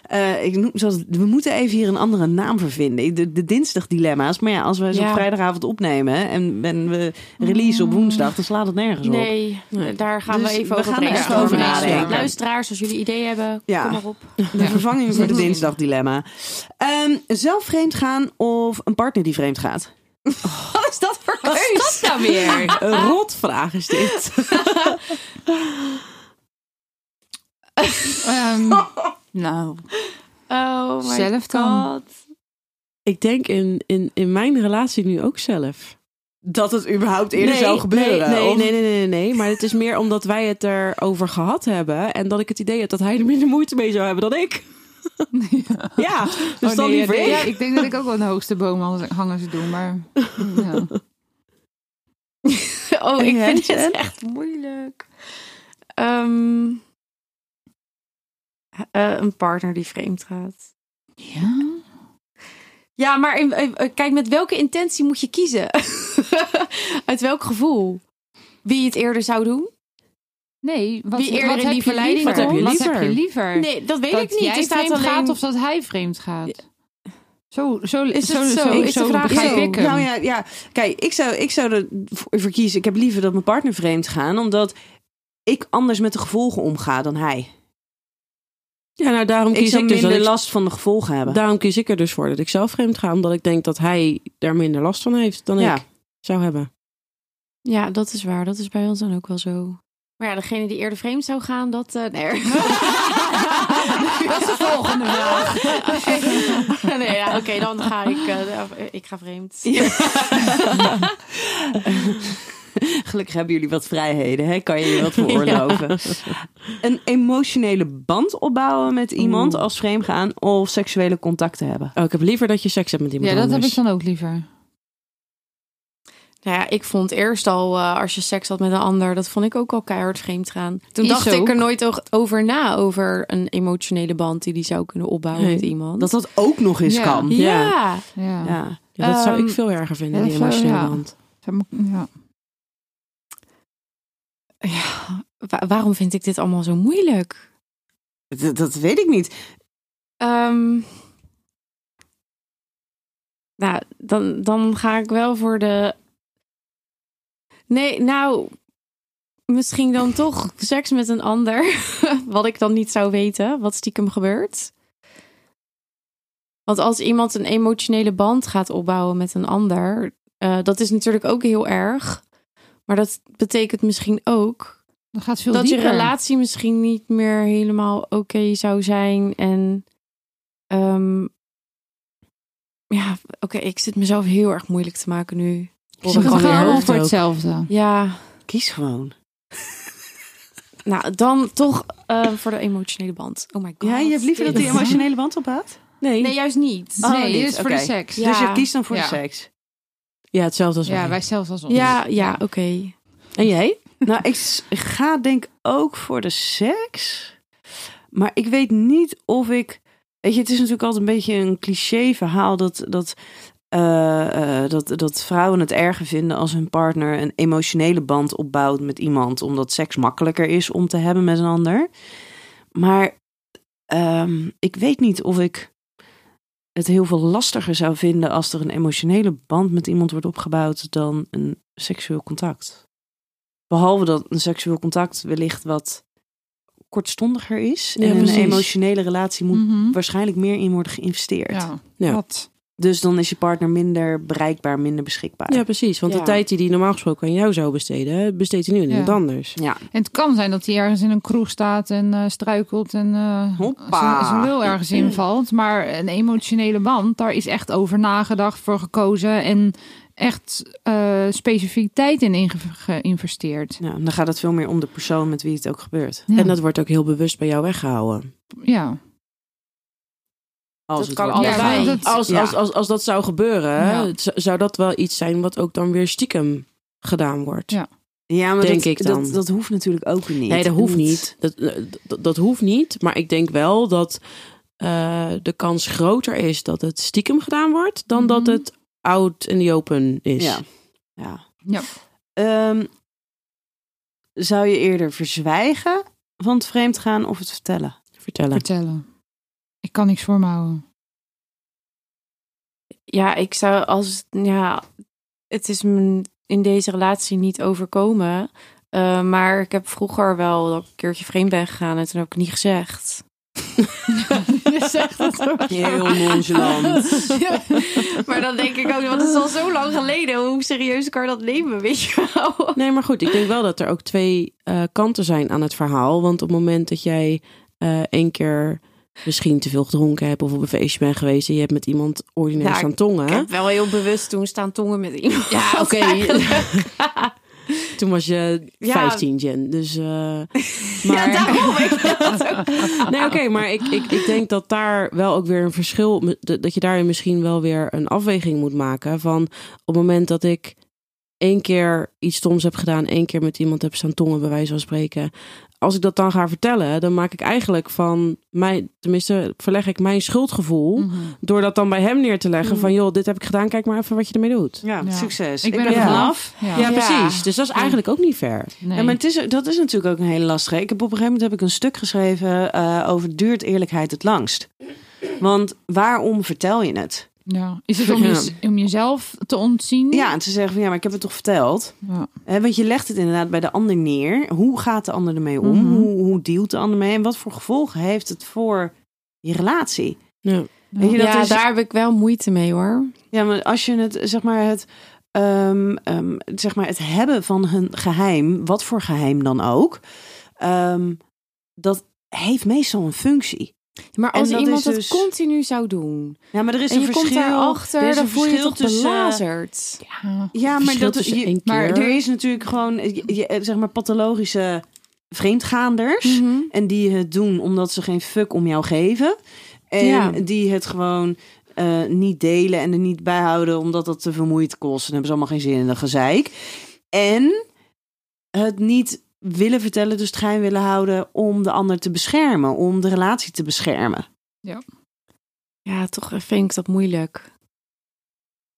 Eh, ik noem, zoals, we moeten even hier een andere naam voor vinden. De, de dinsdagdilemma's. Maar ja, als we ze Ja. op vrijdagavond opnemen en, en we release op woensdag, dan slaat het nergens op. Nee, daar gaan Dus we even we over gaan er over nadenken. Luisteraars, als jullie ideeën hebben, Ja. kom maar op. De vervanging voor de dinsdagdilemma. Ehm zelf vreemd gaan of een partner die vreemd gaat? Wat is dat voor keus? nou weer? Een rotvraag is dit. Ehm, nou, Oh my Zelf dan. god. Ik denk in, in, in mijn relatie nu ook zelf. Dat het überhaupt eerder zou gebeuren? Nee, nee, of- nee, nee, nee, nee. Maar het is meer omdat wij het erover gehad hebben. En dat ik het idee heb dat hij er minder moeite mee zou hebben dan ik. ja, dus oh, dan nee, liever nee, ik. ja, ik denk dat ik ook wel de hoogste boom hangen- hangen ze doen, maar ja. Oh, ik vind het echt moeilijk. Ehm, eh, een partner die vreemd gaat. ja. Ja, maar in- eh, kijk, met welke intentie moet je kiezen? Uit welk gevoel? Wie het eerder zou doen? Nee, wat, Wie eerder wat in heb die je verleiding liever? komt? Wat Wat heb je liever? Nee, dat weet dat ik niet. jij staat vreemd alleen... gaat of dat hij vreemd gaat? Zo, zo, Is het zo, zo? zo, Is de zo vraag begrijp zo? ik hem. Nou ja, ja, kijk, ik zou, ik zou ervoor kiezen. Ik heb liever dat mijn partner vreemd gaat, omdat ik anders met de gevolgen omga dan hij. Ja, nou daarom Ik kies zou ik, dus dat minder ik, last van de gevolgen hebben. daarom kies ik er dus voor dat ik zelf vreemd ga. Omdat ik denk dat hij er minder last van heeft dan Ja. ik zou hebben. Ja, dat is waar. Dat is bij ons dan ook wel zo. Maar ja, degene die eerder vreemd zou gaan, dat... eh, nee. Dat is de volgende vraag. nee, ja, oké, dan ga ik... eh, ik ga vreemd. Gelukkig hebben jullie wat vrijheden, hè? kan je je wat veroorloven. Een emotionele band opbouwen met iemand Oeh. als vreemd gaan of seksuele contacten hebben. Oh, ik heb liever dat je seks hebt met iemand Ja, dat heb ik dan ook liever. Nou ja, ik vond eerst al, eh, als je seks had met een ander, dat vond ik ook al keihard vreemd gaan. Toen Is dacht ik er nooit over na, over een emotionele band die die zou kunnen opbouwen Nee, met iemand. Dat dat ook nog eens Ja. kan. ja. Ja. Ja. Ja. Ja, dat zou Ehm, ik veel erger vinden, ja, die emotionele ja. band. Ja. Ja, wa- waarom vind ik dit allemaal zo moeilijk? Dat, dat weet ik niet. Ehm, nou, dan, dan ga ik wel voor de. Nee, nou, misschien dan toch seks met een ander. wat ik dan niet zou weten, wat stiekem gebeurt. Want als iemand een emotionele band gaat opbouwen met een ander, eh, dat is natuurlijk ook heel erg. Maar dat betekent misschien ook Dat gaat veel dat je relatie misschien niet meer helemaal oké zou zijn. En ehm, ja, oké, ik zit mezelf heel erg moeilijk te maken nu. Ik hoofd voor ook. hetzelfde. Ja, Kies gewoon. nou dan toch eh, voor de emotionele band. Oh my god. Ja, je hebt liever dat die emotionele band ophoudt? Nee, Nee, juist niet. Oh, nee, dit is voor de seks. Ja. Dus je kiest dan voor Ja. de seks? Ja, hetzelfde als Ja, wij. wij zelfs als ons. Ja, ja, oké. En jij? Nou, ik ga denk ook voor de seks. Maar ik weet niet of ik... Weet je, het is natuurlijk altijd een beetje een cliché verhaal... dat, dat, eh, eh, dat, dat vrouwen het erger vinden als hun partner... een emotionele band opbouwt met iemand... omdat seks makkelijker is om te hebben met een ander. Maar ehm, ik weet niet of ik het heel veel lastiger zou vinden... als er een emotionele band met iemand wordt opgebouwd... dan een seksueel contact. Behalve dat een seksueel contact wellicht wat kortstondiger is. Ja, en een emotionele relatie moet Mhm. waarschijnlijk meer in worden geïnvesteerd. Ja. Ja. Wat? Dus dan is je partner minder bereikbaar, minder beschikbaar. Ja, precies. Want Ja. de tijd die hij normaal gesproken aan jou zou besteden, besteedt hij nu aan Ja. iemand anders. Ja. En het kan zijn dat hij ergens in een kroeg staat en eh, struikelt en eh Hoppa. zijn- lul ergens invalt. Maar een emotionele band, daar is echt over nagedacht, voor gekozen en echt eh, specifiek tijd in geïnvesteerd. Ja, dan gaat het veel meer om de persoon met wie het ook gebeurt. Ja. En dat wordt ook heel bewust bij jou weggehouden. ja. Als Dat het kan wordt allebei. Ja, weggehaald. dat- Als, Ja. als, als, als dat zou gebeuren, Ja. zou dat wel iets zijn wat ook dan weer stiekem gedaan wordt. Ja. Ja, maar Denk dat, ik dan. Dat, dat hoeft natuurlijk ook niet. Nee, dat hoeft niet. Dat, dat, dat hoeft niet. Maar ik denk wel dat eh, de kans groter is dat het stiekem gedaan wordt, dan dat Mhm. het out in the open is. Ja. ja. Ja. Ehm, zou je eerder verzwijgen van het vreemd gaan of het vertellen? Vertellen. Vertellen. Ik kan niks voor me houden. Ja, ik zou als ja, het is me in deze relatie niet overkomen. Eh, maar ik heb vroeger wel dat ik een keertje vreemd ben gegaan en toen heb ik het niet gezegd. Je zegt het ook. Heel nonchalant. maar dan denk ik ook, want het is al zo lang geleden. Hoe serieus kan je dat nemen, weet je wel? Nee, maar goed, ik denk wel dat er ook twee eh, kanten zijn aan het verhaal. Want op het moment dat jij eh één keer misschien te veel gedronken hebt of op een feestje bent geweest en je hebt met iemand ordinair Ja, staan tongen. Ik heb wel heel bewust toen staan tongen met iemand. Ja, oké. Toen was je Ja. 15, Jen. Dus, eh, maar... Ja, daarom. Ik dat ook. Nee, oké, maar ik, ik, ik denk dat daar wel ook weer een verschil... dat je daarin misschien wel weer een afweging moet maken. Van op het moment dat ik één keer iets stoms heb gedaan... één keer met iemand heb staan tongen, bij wijze van spreken... als ik dat dan ga vertellen, dan maak ik eigenlijk van mij... tenminste, verleg ik mijn schuldgevoel... Mhm. door dat dan bij hem neer te leggen Mm. van... joh, dit heb ik gedaan, kijk maar even wat je ermee doet. Ja, Ja. succes. Ik ben er vanaf. Ja. Ja, Ja. precies. Dus dat is eigenlijk ook niet fair. Nee. Ja, maar het is, dat is natuurlijk ook een hele lastige. Ik heb op een gegeven moment heb ik een stuk geschreven eh, over duurt eerlijkheid het langst. Want waarom vertel je het? Ja. Is het om, je, om jezelf te ontzien? Ja, en te zeggen van ja, maar ik heb het toch verteld. Ja. Hè, want je legt het inderdaad bij de ander neer. Hoe gaat de ander ermee om? Mhm. hoe, hoe dealt de ander mee? En wat voor gevolgen heeft het voor je relatie? Ja. Weet je, dat ja, is- daar heb ik wel moeite mee hoor. Ja, maar als je het, zeg maar, het, ehm, ehm, zeg maar, het hebben van hun geheim, wat voor geheim dan ook, ehm, dat heeft meestal een functie. Maar als dat iemand dat dus- continu zou doen Ja, maar er is en een je verschil. komt daarachter, er is dan een voel je toch tussen, belazerd. Ja. Ja, maar dat je, maar er is natuurlijk gewoon, je- je- zeg maar, pathologische vreemdgaanders. Mhm. En die het doen omdat ze geen fuck om jou geven. En Ja. die het gewoon eh, niet delen en er niet bijhouden omdat dat te vermoeid kost. En hebben ze allemaal geen zin in dat gezeik. En het niet willen vertellen, dus het geheim willen houden om de ander te beschermen, om de relatie te beschermen. Ja, toch vind ik dat moeilijk.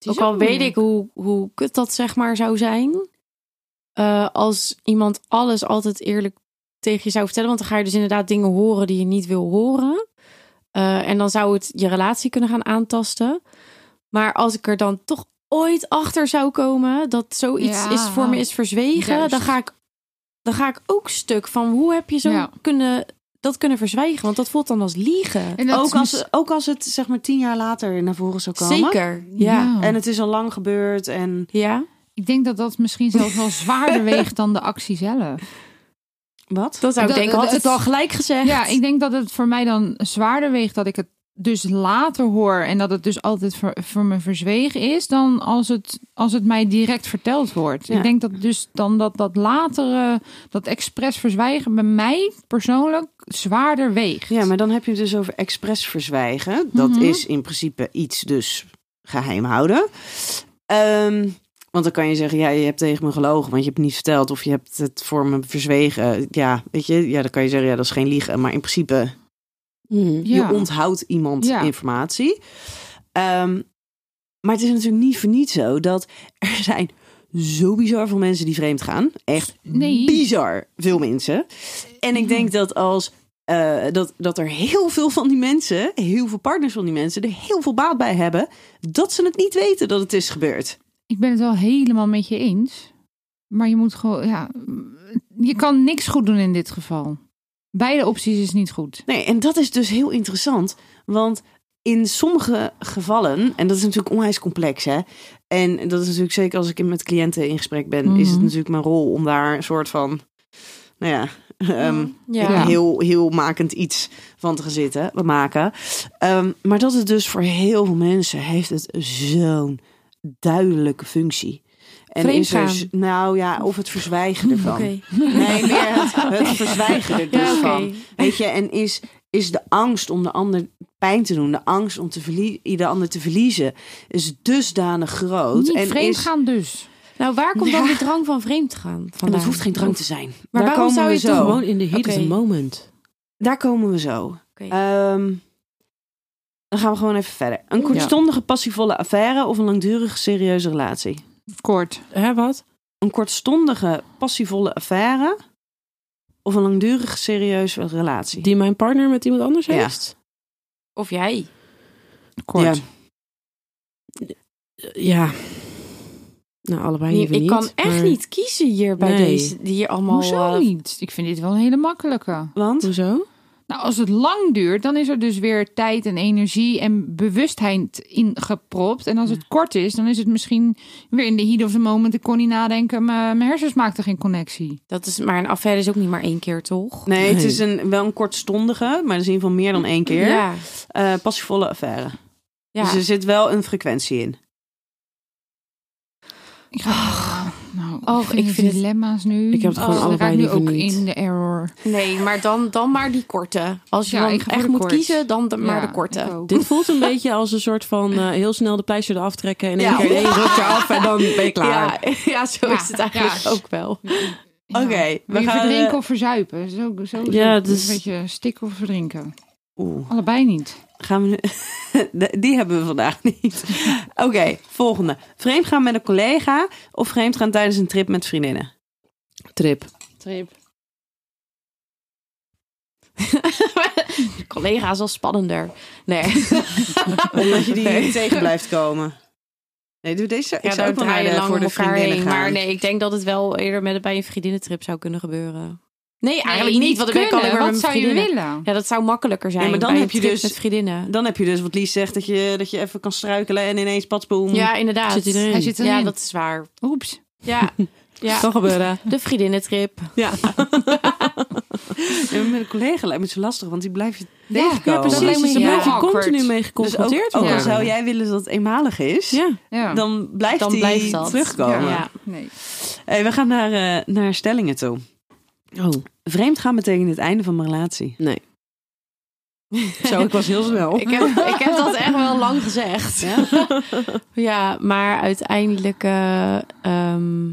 Ook al weet ik hoe, hoe kut dat zeg maar zou zijn. eh, als iemand alles altijd eerlijk tegen je zou vertellen. Want dan ga je dus inderdaad dingen horen die je niet wil horen. Eh, en dan zou het je relatie kunnen gaan aantasten. Maar als ik er dan toch ooit achter zou komen dat zoiets Ja, is voor me is verzwegen, juist. dan ga ik, dan ga ik ook stuk van hoe heb je zo Ja. kunnen, dat kunnen verzwijgen? Want dat voelt dan als liegen. Ook is als, mis- ook als het zeg maar tien jaar later naar voren zou komen. Zeker. Ja. En het is al lang gebeurd en Ja. Ik denk dat dat misschien zelfs wel zwaarder weegt dan de actie zelf. wat? Dat zou ik Dat- denken. Had het- het al gelijk gezegd. Ja, ik denk dat het voor mij dan zwaarder weegt dat ik het dus later hoor en dat het dus altijd voor, voor me verzwegen is dan als het, als het mij direct verteld wordt. Ja. Ik denk dat dus dan dat dat latere, dat expres verzwijgen bij mij persoonlijk zwaarder weegt. Ja, maar dan heb je het dus over expres verzwijgen. Dat Mhm. is in principe iets dus geheim houden. Ehm, want dan kan je zeggen, ja, je hebt tegen me gelogen, want je hebt het niet verteld of je hebt het voor me verzwegen. Ja, weet je, ja, dan kan je zeggen, ja, dat is geen liegen. Maar in principe, Ja. je onthoudt iemand Ja. informatie. Ehm, maar het is natuurlijk niet voor niet zo dat er zijn zo bizar veel mensen die vreemd gaan. Echt Nee. bizar veel mensen. En ik denk dat als eh, dat, dat er heel veel van die mensen, heel veel partners van die mensen, er heel veel baat bij hebben, dat ze het niet weten dat het is gebeurd. Ik ben het wel helemaal met je eens. Maar je moet gewoon, ja, je kan niks goed doen in dit geval. Beide opties is niet goed. Nee, en dat is dus heel interessant, want in sommige gevallen, en dat is natuurlijk onwijs complex, hè. En dat is natuurlijk zeker als ik met cliënten in gesprek ben, is het Mhm. natuurlijk mijn rol om daar een soort van, nou ja, ehm, Ja. heel, heel makend iets van te gaan zitten, we maken. Ehm, maar dat het dus voor heel veel mensen heeft het zo'n duidelijke functie. En is er, nou ja, of het verzwijgen ervan. Oké. Nee, meer het, het verzwijgen er dus Ja, van. Weet je, en is, is de angst om de ander pijn te doen, de angst om te verlie- de ander te verliezen, is dusdanig groot. Niet en vreemd is, gaan dus. Nou, waar komt dan Ja. de drang van vreemd gaan? en dat hoeft geen drang te zijn. Maar Daar waarom komen zou we je zo. Gewoon in de heat of Oké. the moment. Daar komen we zo. Ehm, dan gaan we gewoon even verder. Een kortstondige passievolle affaire of een langdurige serieuze relatie? Kort. Hè, wat? Een kortstondige passievolle affaire of een langdurige serieuze relatie? Die mijn partner met iemand anders Ja. heeft? Of jij. Kort. Ja. Ja. Nou, allebei Nee, liever ik niet. kan echt maar- niet kiezen hier bij Nee. deze. Die hier allemaal. Hoezo eh, niet? Ik vind dit wel een hele makkelijke. Want? Hoezo? Nou, als het lang duurt, dan is er dus weer tijd en energie en bewustheid ingepropt. En als het kort is, dan is het misschien weer in de heat of the moment. Ik kon niet nadenken, mijn mijn hersens maakten geen connectie. Dat is, maar een affaire is ook niet maar één keer, toch? Nee, het is een, wel een kortstondige, maar dat is in ieder geval meer dan één keer. Ja. Eh, passievolle affaire. ja. Dus er zit wel een frequentie in. Ik ga, nou, Oh, ik vind, ik de vind het- dilemma's nu. Ik heb het gewoon Oh, allebei nu ook niet. in de error. Nee, maar dan, dan maar die korte. Als je Ja, dan echt moet kort. kiezen, dan de, maar Ja, de korte. Dit voelt een beetje als een soort van eh, heel snel de pleister eraf trekken. En Ja. één keer één ruk eraf en dan ben je klaar. Ja, ja, zo Ja, is het eigenlijk ja. ook wel. Ja. Oké, we gaan, verdrinken eh, of verzuipen? Zo, zo, Ja, zo, dus- Een beetje stikken of verdrinken. Oeh, Allebei niet. Gaan we nu... Die hebben we vandaag niet. Oké, volgende. Vreemdgaan met een collega of vreemdgaan tijdens een trip met vriendinnen? Trip. Trip. Collega is al spannender. Nee. Omdat je die Nee. tegen blijft komen. Nee, doe deze. Ik Ja, zou ook wel voor de vriendinnen heen. gaan. Maar nee, ik denk dat het wel eerder met bij een vriendinnentrip zou kunnen gebeuren. Nee, eigenlijk Nee, niet, want dan ben ik alleen maar Wat met zou je willen? Ja, dat zou makkelijker zijn. Ja, maar dan bij heb je dus- met vriendinnen. Dan heb je dus wat Lies zegt, dat je, dat je even kan struikelen en ineens patsboom. Ja, inderdaad. Zit hij erin? Hij zit erin. Ja, dat is waar. Oeps. Ja, ja. Kan gebeuren. de vriendinnentrip. Ja. Ja, met een collega lijkt me het zo lastig, want die blijf je Ja, tegenkomen. ja, Precies, dus daar blijf je awkward. continu mee Dus ook, geconfronteerd ook al worden. zou jij willen dat het eenmalig is, Ja. Dan blijft Dan die blijft terugkomen. Ja. Nee. Hey, we gaan naar, eh, naar stellingen toe. Oh, Vreemd gaan betekent het einde van mijn relatie. nee. Zo, ik was heel snel. Ik heb, ik heb dat echt wel lang gezegd. Ja, maar uiteindelijk... eh, ehm,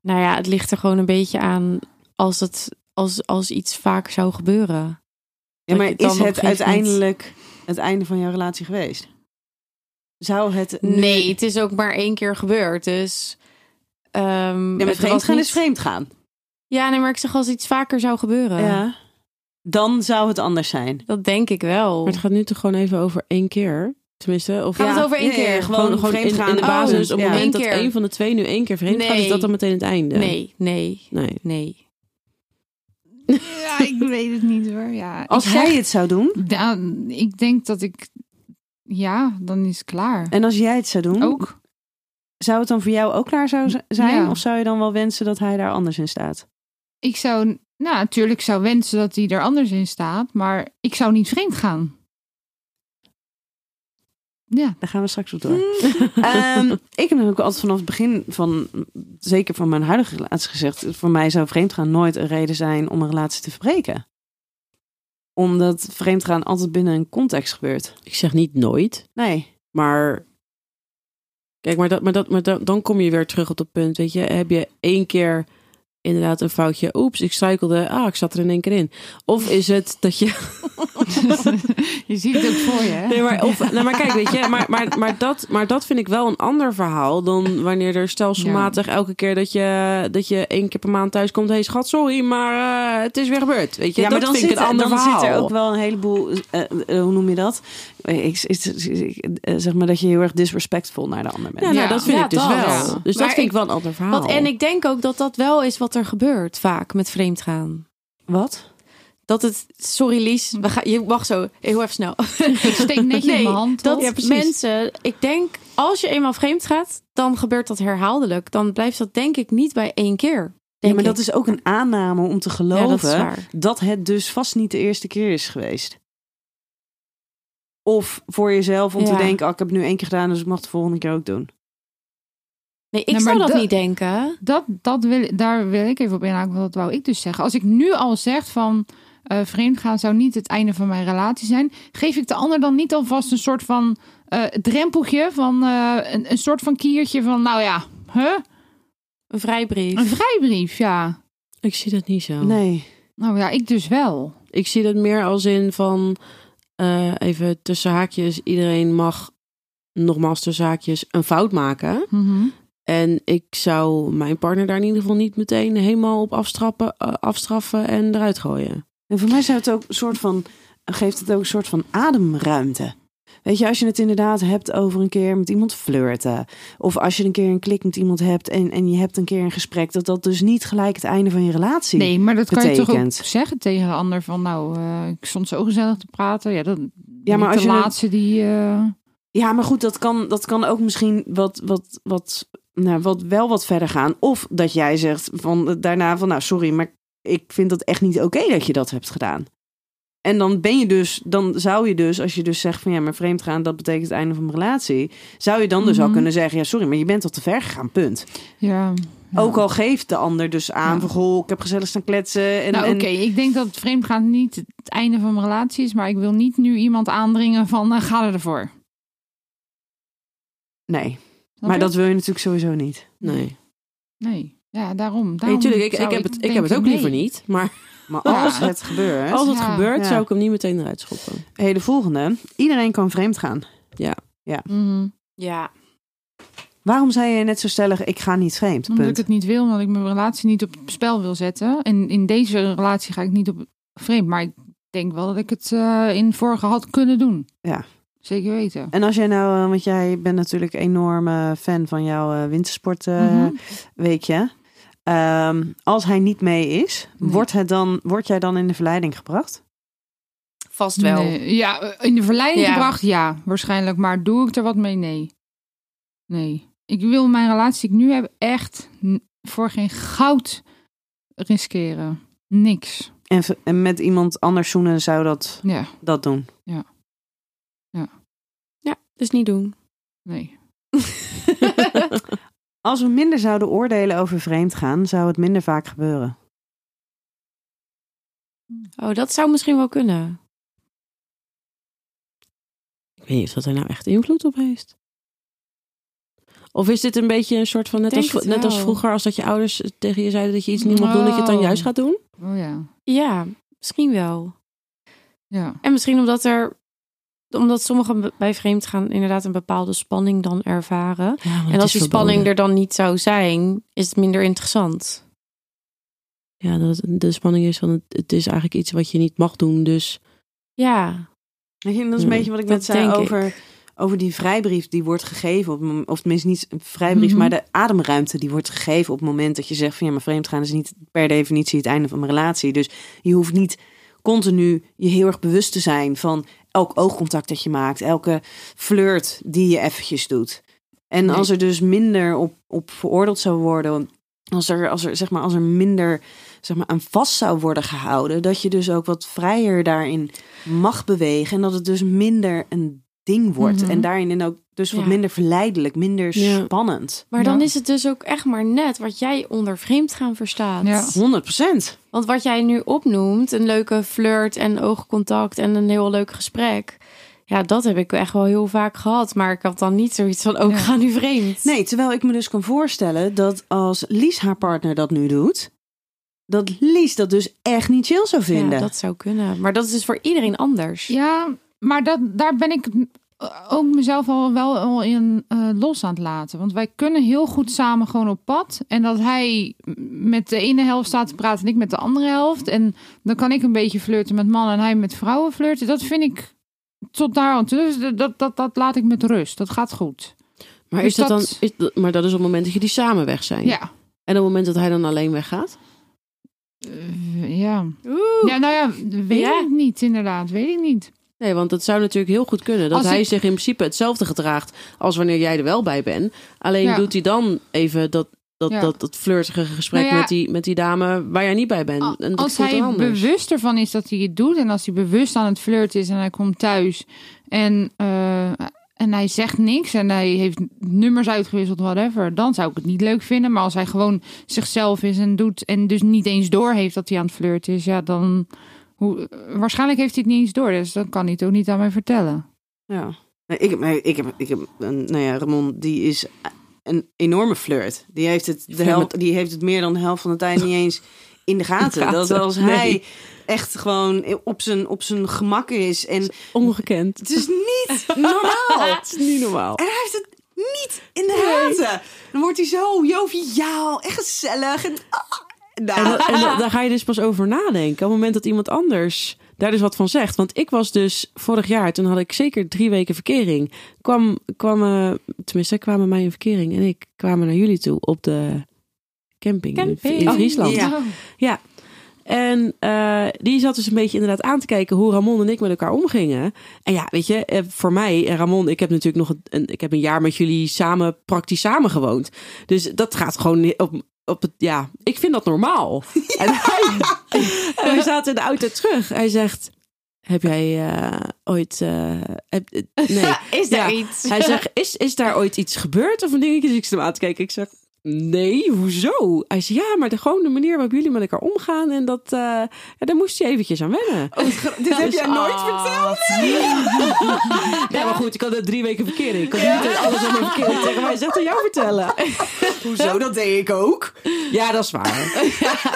nou ja, het ligt er gewoon een beetje aan als, het, als, als iets vaak zou gebeuren. Ja, maar is het moment- uiteindelijk het einde van jouw relatie geweest? Zou het... nu- Nee, het is ook maar één keer gebeurd. Dus... ehm, Ja, maar vreemdgaan niet- is vreemdgaan. Ja, nee, maar ik zeg als iets vaker zou gebeuren. Ja. Dan zou het anders zijn. Dat denk ik wel. Maar het gaat nu toch gewoon even over één keer? Tenminste, of Gaat het ja, over één Ja, ja, keer? gewoon gewoon, gewoon in, de Oh, basis. op ja. het moment Eén dat keer. één van de twee nu één keer vreemd gaat, is dat dan meteen het einde? Nee, nee, Nee. nee. Ja, ik weet het niet hoor. Ja, Als hij zeg- het zou doen Ja, ik denk dat ik... Ja, dan is het klaar. en als jij het zou doen, Ook. zou het dan voor jou ook klaar zou zijn? Ja. Of zou je dan wel wensen dat hij daar anders in staat? Ik zou... Nou, natuurlijk zou wensen dat hij er anders in staat. Maar ik zou niet vreemd gaan. Ja. Daar gaan we straks op door. Ehm, ik heb natuurlijk altijd vanaf het begin van, zeker van mijn huidige relatie gezegd, voor mij zou vreemdgaan nooit een reden zijn om een relatie te verbreken. Omdat vreemdgaan altijd binnen een context gebeurt. Ik zeg niet nooit, Nee. maar... Kijk, maar, dat, maar, dat, maar dat, dan kom je weer terug op dat punt, weet je. Heb je één keer inderdaad een foutje... Oeps, ik struikelde. Ah, ik zat er in één keer in. Of is het dat je... je ziet het ook voor je, hè? Nee, maar, of, nou, maar kijk, weet je, maar, maar, maar, dat, maar dat vind ik wel een ander verhaal dan wanneer er stelselmatig elke keer dat je, dat je één keer per maand thuis komt. Hé hey, schat, sorry, maar eh, het is weer gebeurd. Weet je, ja, maar dan, vind zit, ik een ander dan verhaal. zit er ook wel een heleboel, eh, eh, hoe noem je dat? Ik, ik- ik- eh, zeg maar dat je heel erg disrespectful naar de ander bent. Ja, nou, Ja. dat vind Ja, ik dus dat. wel. Ja. Dus Maar dat vind ik ik- wel een ander verhaal. Wat, en ik denk ook dat dat wel is wat er gebeurt vaak met vreemdgaan. Wat? Dat het, sorry Lies, we gaan, je mag zo, heel even snel. Ik steek netjes Nee, mijn hand dat. Ja, mensen, ik denk, als je eenmaal vreemd gaat, dan gebeurt dat herhaaldelijk. Dan blijft dat denk ik niet bij één keer. Ja, maar ik. dat is ook een aanname om te Ja, geloven dat het dus vast niet de eerste keer is geweest. Of voor jezelf om te denken, oh, ik heb het nu één keer gedaan, dus ik mag het de volgende keer ook doen. Nee, ik Nee, zou dat dat- niet denken. Dat, dat wil, daar wil ik even op inhaken, want dat wou ik dus zeggen. Als ik nu al zeg van eh vreemdgaan zou niet het einde van mijn relatie zijn, geef ik de ander dan niet alvast een soort van eh, drempeltje, van eh, een, een soort van kiertje van, nou ja, huh? Een vrijbrief. een vrijbrief, ja. Ik zie dat niet zo. Nee. Nou ja, ik dus wel. Ik zie dat meer als in van, eh, even tussen haakjes, iedereen mag nogmaals tussen haakjes een fout maken. Mhm. En ik zou mijn partner daar in ieder geval niet meteen helemaal op afstraffen, eh, afstraffen en eruit gooien. En voor mij zou het ook een soort van, geeft het ook een soort van ademruimte. Weet je, als je het inderdaad hebt over een keer met iemand flirten. Of als je een keer een klik met iemand hebt en, en je hebt een keer een gesprek. Dat dat dus niet gelijk het einde van je relatie Nee, maar dat kan je toch ook zeggen tegen de ander van, nou, eh, ik stond zo gezellig te praten. Ja, dat, Ja, maar als de je laatste die... eh, Ja, maar goed, dat kan, dat kan ook misschien wat, wat, wat, nou, wat, wel wat verder gaan. Of dat jij zegt van, daarna van, nou sorry, maar ik vind het echt niet oké dat je dat hebt gedaan. En dan ben je dus, dan zou je dus, als je dus zegt van ja, maar vreemd gaan, dat betekent het einde van mijn relatie. Zou je dan dus al Mhm. kunnen zeggen, ja sorry, maar je bent tot te ver gegaan, punt. ja, ja. Ook al geeft de ander dus aan Ja. van, goh, ik heb gezellig staan kletsen. En, nou, en- oké, ik denk dat het vreemdgaan niet het einde van mijn relatie is, maar ik wil niet nu iemand aandringen van eh, ga ervoor. Nee, maar je? dat wil je natuurlijk sowieso niet. Nee. Nee, ja, daarom. Nee, daarom tuurlijk, ik, ik, heb het, ik heb het ook nee. liever niet. Maar Maar Ja. als het gebeurt, als het Ja. gebeurt, Ja. zou ik hem niet meteen eruit schoppen. hey, de volgende. Iedereen kan vreemd gaan. Mhm. Ja. Waarom zei je net zo stellig, ik ga niet vreemd? Omdat ik het niet wil, omdat ik mijn relatie niet op spel wil zetten. En in deze relatie ga ik niet op vreemd, maar ik denk wel dat ik het eh, in vorige had kunnen doen. Ja. Zeker weten. En als jij nou, eh, want jij bent natuurlijk een enorme fan van jouw eh, wintersport eh, Ehm, als hij niet mee is, Nee. wordt, het dan, word jij dan in de verleiding gebracht? Vast wel. Nee, ja, eh, in de verleiding Ja. gebracht, ja, waarschijnlijk. Maar doe ik er wat mee? Nee. Nee. Ik wil mijn relatie die ik nu heb echt voor geen goud riskeren. Niks. En, en met iemand anders zoenen zou dat, Ja, dat doen? Ja, dus niet doen. nee. Als we minder zouden oordelen over vreemd gaan, zou het minder vaak gebeuren. Oh, dat zou misschien wel kunnen. Ik weet niet of dat er nou echt invloed op heeft. Of is dit een beetje een soort van, net, Denk als, net als vroeger, als dat je ouders tegen je zeiden dat je iets niet mocht doen, dat je het dan juist gaat doen? Oh ja. Ja, misschien wel. Ja. En misschien omdat er omdat sommigen bij vreemd gaan inderdaad een bepaalde spanning dan ervaren. En als die spanning er dan niet zou zijn, is het minder interessant. Ja, dat de spanning is van het, het is eigenlijk iets wat je niet mag doen, dus... Ja, dat is een Ja, beetje wat ik net zei ik. over, over die vrijbrief die wordt gegeven. Op, of tenminste niet een vrijbrief, Mhm. maar de ademruimte die wordt gegeven op het moment dat je zegt van ja, maar vreemdgaan is niet per definitie het einde van mijn relatie. Dus je hoeft niet continu je heel erg bewust te zijn van elk oogcontact dat je maakt, elke flirt die je eventjes doet. En Nee. als er dus minder op, op veroordeeld zou worden, als er, als er, zeg maar, als er minder zeg maar, aan vast zou worden gehouden, dat je dus ook wat vrijer daarin mag bewegen en dat het dus minder een ding wordt. Mhm. En daarin en ook dus wat Ja. minder verleidelijk, minder Ja. spannend. maar dan Ja. is het dus ook echt maar net wat jij onder vreemd gaan verstaat. Ja. 100 procent. Want wat jij nu opnoemt, een leuke flirt en oogcontact en een heel leuk gesprek. Ja, dat heb ik echt wel heel vaak gehad. Maar ik had dan niet zoiets van, oh, ik Ja. ga nu vreemd. Nee, terwijl ik me dus kan voorstellen dat als Lies haar partner dat nu doet, dat Lies dat dus echt niet chill zou vinden. Ja, dat zou kunnen. Maar dat is dus voor iedereen anders. Ja, maar dat, daar ben ik ook mezelf al wel al in eh, los aan het laten. Want wij kunnen heel goed samen gewoon op pad. En dat hij met de ene helft staat te praten en ik met de andere helft. En dan kan ik een beetje flirten met mannen en hij met vrouwen flirten. Dat vind ik tot daar aan toe. Dus dat, dat, dat laat ik met rust. Dat gaat goed. Maar, Dus is dat dat- dan, is, dat- maar dat is op het moment dat jullie samen weg zijn. Ja. En op het moment dat hij dan alleen weggaat? Eh, ja. Oeh. ja, nou ja, weet Ja. ik niet inderdaad. Weet ik niet. Nee, want het zou natuurlijk heel goed kunnen dat hij zich in principe hetzelfde gedraagt als wanneer jij er wel bij bent. Alleen Ja. doet hij dan even dat, dat, Ja. dat, dat flirtige gesprek Nou ja, met, die, met die dame waar jij niet bij bent. En dat als hij anders. bewust ervan is dat hij het doet en als hij bewust aan het flirten is en hij komt thuis en, eh, en hij zegt niks en hij heeft nummers uitgewisseld, whatever, dan zou ik het niet leuk vinden. Maar als hij gewoon zichzelf is en doet en dus niet eens door heeft dat hij aan het flirten is, ja, dan hoe, waarschijnlijk heeft hij het niet eens door, dus dan kan hij het ook niet aan mij vertellen. Ja. Nee, Ik heb, ik heb, ik heb een, nou ja, Ramon, die is een enorme flirt. Die heeft het, de helft, die heeft het meer dan de helft van de tijd niet eens in de gaten. gaten, Dat als nee. hij echt gewoon op zijn, op zijn gemak is. En Ongekend. het is niet normaal. Het is niet normaal. En hij heeft het niet in de gaten. Dan wordt hij zo joviaal en gezellig. En, ah, nou, En, daar ga je dus pas over nadenken. Op het moment dat iemand anders daar dus wat van zegt. Want ik was dus vorig jaar, toen had ik zeker drie weken verkering. Kwam, kwam tenminste, kwamen mij in verkering en ik kwamen naar jullie toe op de camping, in- Camping. in Oh, Friesland. ja. En eh, die zat dus een beetje inderdaad aan te kijken hoe Ramon en ik met elkaar omgingen. En ja, weet je, eh, voor mij en Ramon, ik heb natuurlijk nog een, ik heb een jaar met jullie samen, praktisch samen gewoond. Dus dat gaat gewoon op, op het, ja, ik vind dat normaal. En, hij, en we zaten in de auto terug. Hij zegt, heb jij eh, ooit, eh, heb, nee. Is daar Ja, iets? Hij zegt, is, is daar ooit iets gebeurd of een dingetje? Dus ik zit hem aan te kijken. Ik zeg, nee, hoezo? Hij zegt, ja, maar de, gewoon de manier waarop jullie met elkaar omgaan. En dat, eh, ja, daar moest hij eventjes aan wennen. dit heb Dus- jij nooit verteld. Ja, maar goed, ik had er drie weken verkering. Ik kon niet alles over verkering tegen mij zegt aan jou vertellen. Hoezo? Dat deed ik ook. Ja, dat is waar.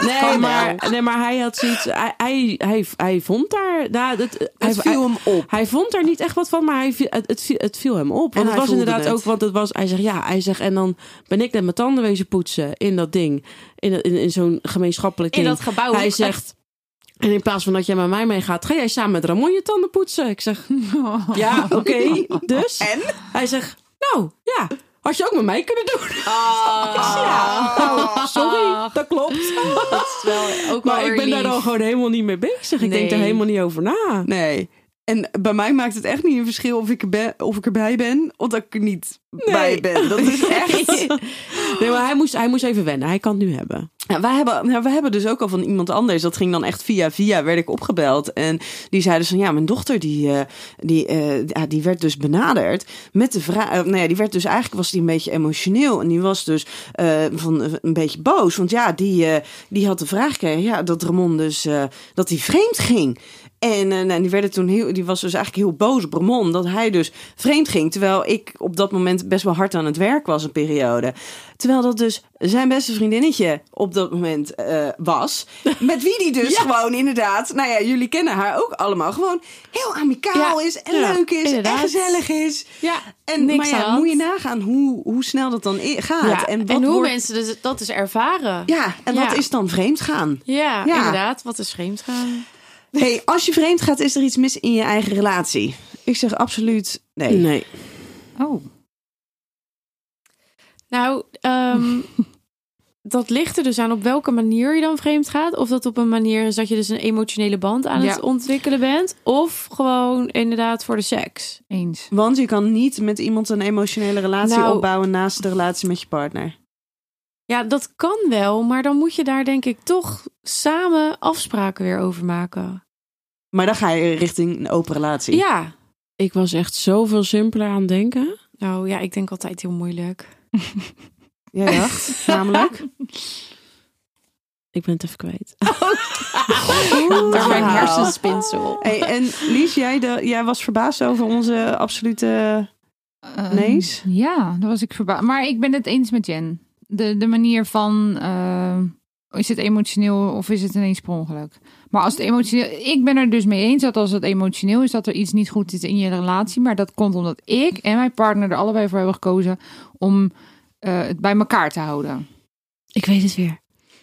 Nee, Kan maar, nee, maar hij had zoiets... Hij, hij, hij, hij vond daar... Nou, dat, hij, Het viel hem op. Hij vond daar niet echt wat van, maar hij, het, het, viel, het viel hem op. En Want het hij was inderdaad het. ook, want het was, hij zegt ja, hij zegt, en dan ben ik net mijn tanden wezen poetsen in dat ding, in, in, in zo'n gemeenschappelijk In ding. dat gebouw. Hij zegt, en in plaats van dat jij met mij meegaat, ga jij samen met Ramon je tanden poetsen? Ik zeg, ja, oké, dus. En? Hij zegt, nou, ja, had je ook met mij kunnen doen. Ah. Ja, nou, sorry, dat klopt. Dat is wel ook wel Maar ik ben daar dan gewoon helemaal niet mee bezig. Ik denk daar helemaal niet over na. Nee. En bij mij maakt het echt niet een verschil of ik, er ben, of ik erbij ben of dat ik er niet bij ben. Dat is echt... Nee, maar hij moest, hij moest even wennen. Hij kan het nu hebben. Ja, wij hebben, nou, wij hebben dus ook al van iemand anders. Dat ging dan echt via via werd ik opgebeld. En die zei dus van ja, mijn dochter die, eh, die, ja, die werd dus benaderd met de vraag. eh, nou ja, die werd dus eigenlijk was die een beetje emotioneel. En die was dus van, een beetje boos. Want ja, die, die had de vraag gekregen ja, dat Ramon dus dat hij vreemd ging. En nou, die, werden toen heel, die was dus eigenlijk heel boos op Ramon dat hij dus vreemd ging. Terwijl ik op dat moment best wel hard aan het werk was, een periode. Terwijl dat dus zijn beste vriendinnetje op dat moment eh, was. Met wie die dus gewoon inderdaad, nou ja, jullie kennen haar ook allemaal. Gewoon heel amicaal Ja, is en ja, leuk is inderdaad. en gezellig is. Ja, En niks maar ja, moet je nagaan hoe, hoe snel dat dan gaat. En, en, hoe wordt- mensen dus, dat dus ervaren. Ja, en wat is dan vreemd gaan? Ja, Ja. inderdaad. Wat is vreemd gaan? Hey, als je vreemd gaat, is er iets mis in je eigen relatie? Ik zeg absoluut nee. Nee. Oh. Nou, ehm, dat ligt er dus aan op welke manier je dan vreemd gaat. Of dat op een manier is dat je dus een emotionele band aan Ja. het ontwikkelen bent. Of gewoon inderdaad voor de seks. Eens. Want je kan niet met iemand een emotionele relatie Nou- opbouwen naast de relatie met je partner. Ja, dat kan wel. Maar dan moet je daar denk ik toch samen afspraken weer over maken. Maar dan ga je richting een open relatie. Ja. Ik was echt zoveel simpeler aan het denken. Nou ja, ik denk altijd heel moeilijk. Jij dacht, namelijk. Ik ben het even kwijt. Door mijn hersenspinsel. Hey, en Lies, jij, de, jij was verbaasd over onze absolute... Eh, Nees? Ja, dat was ik verbaasd. Maar ik ben het eens met Jen. De, de manier van... eh, is het emotioneel of is het ineens per ongeluk? Maar als het emotioneel... Ik ben er dus mee eens dat als het emotioneel is... dat er iets niet goed is in je relatie. Maar dat komt omdat ik en mijn partner er allebei voor hebben gekozen... om eh, het bij elkaar te houden. Ik weet het weer.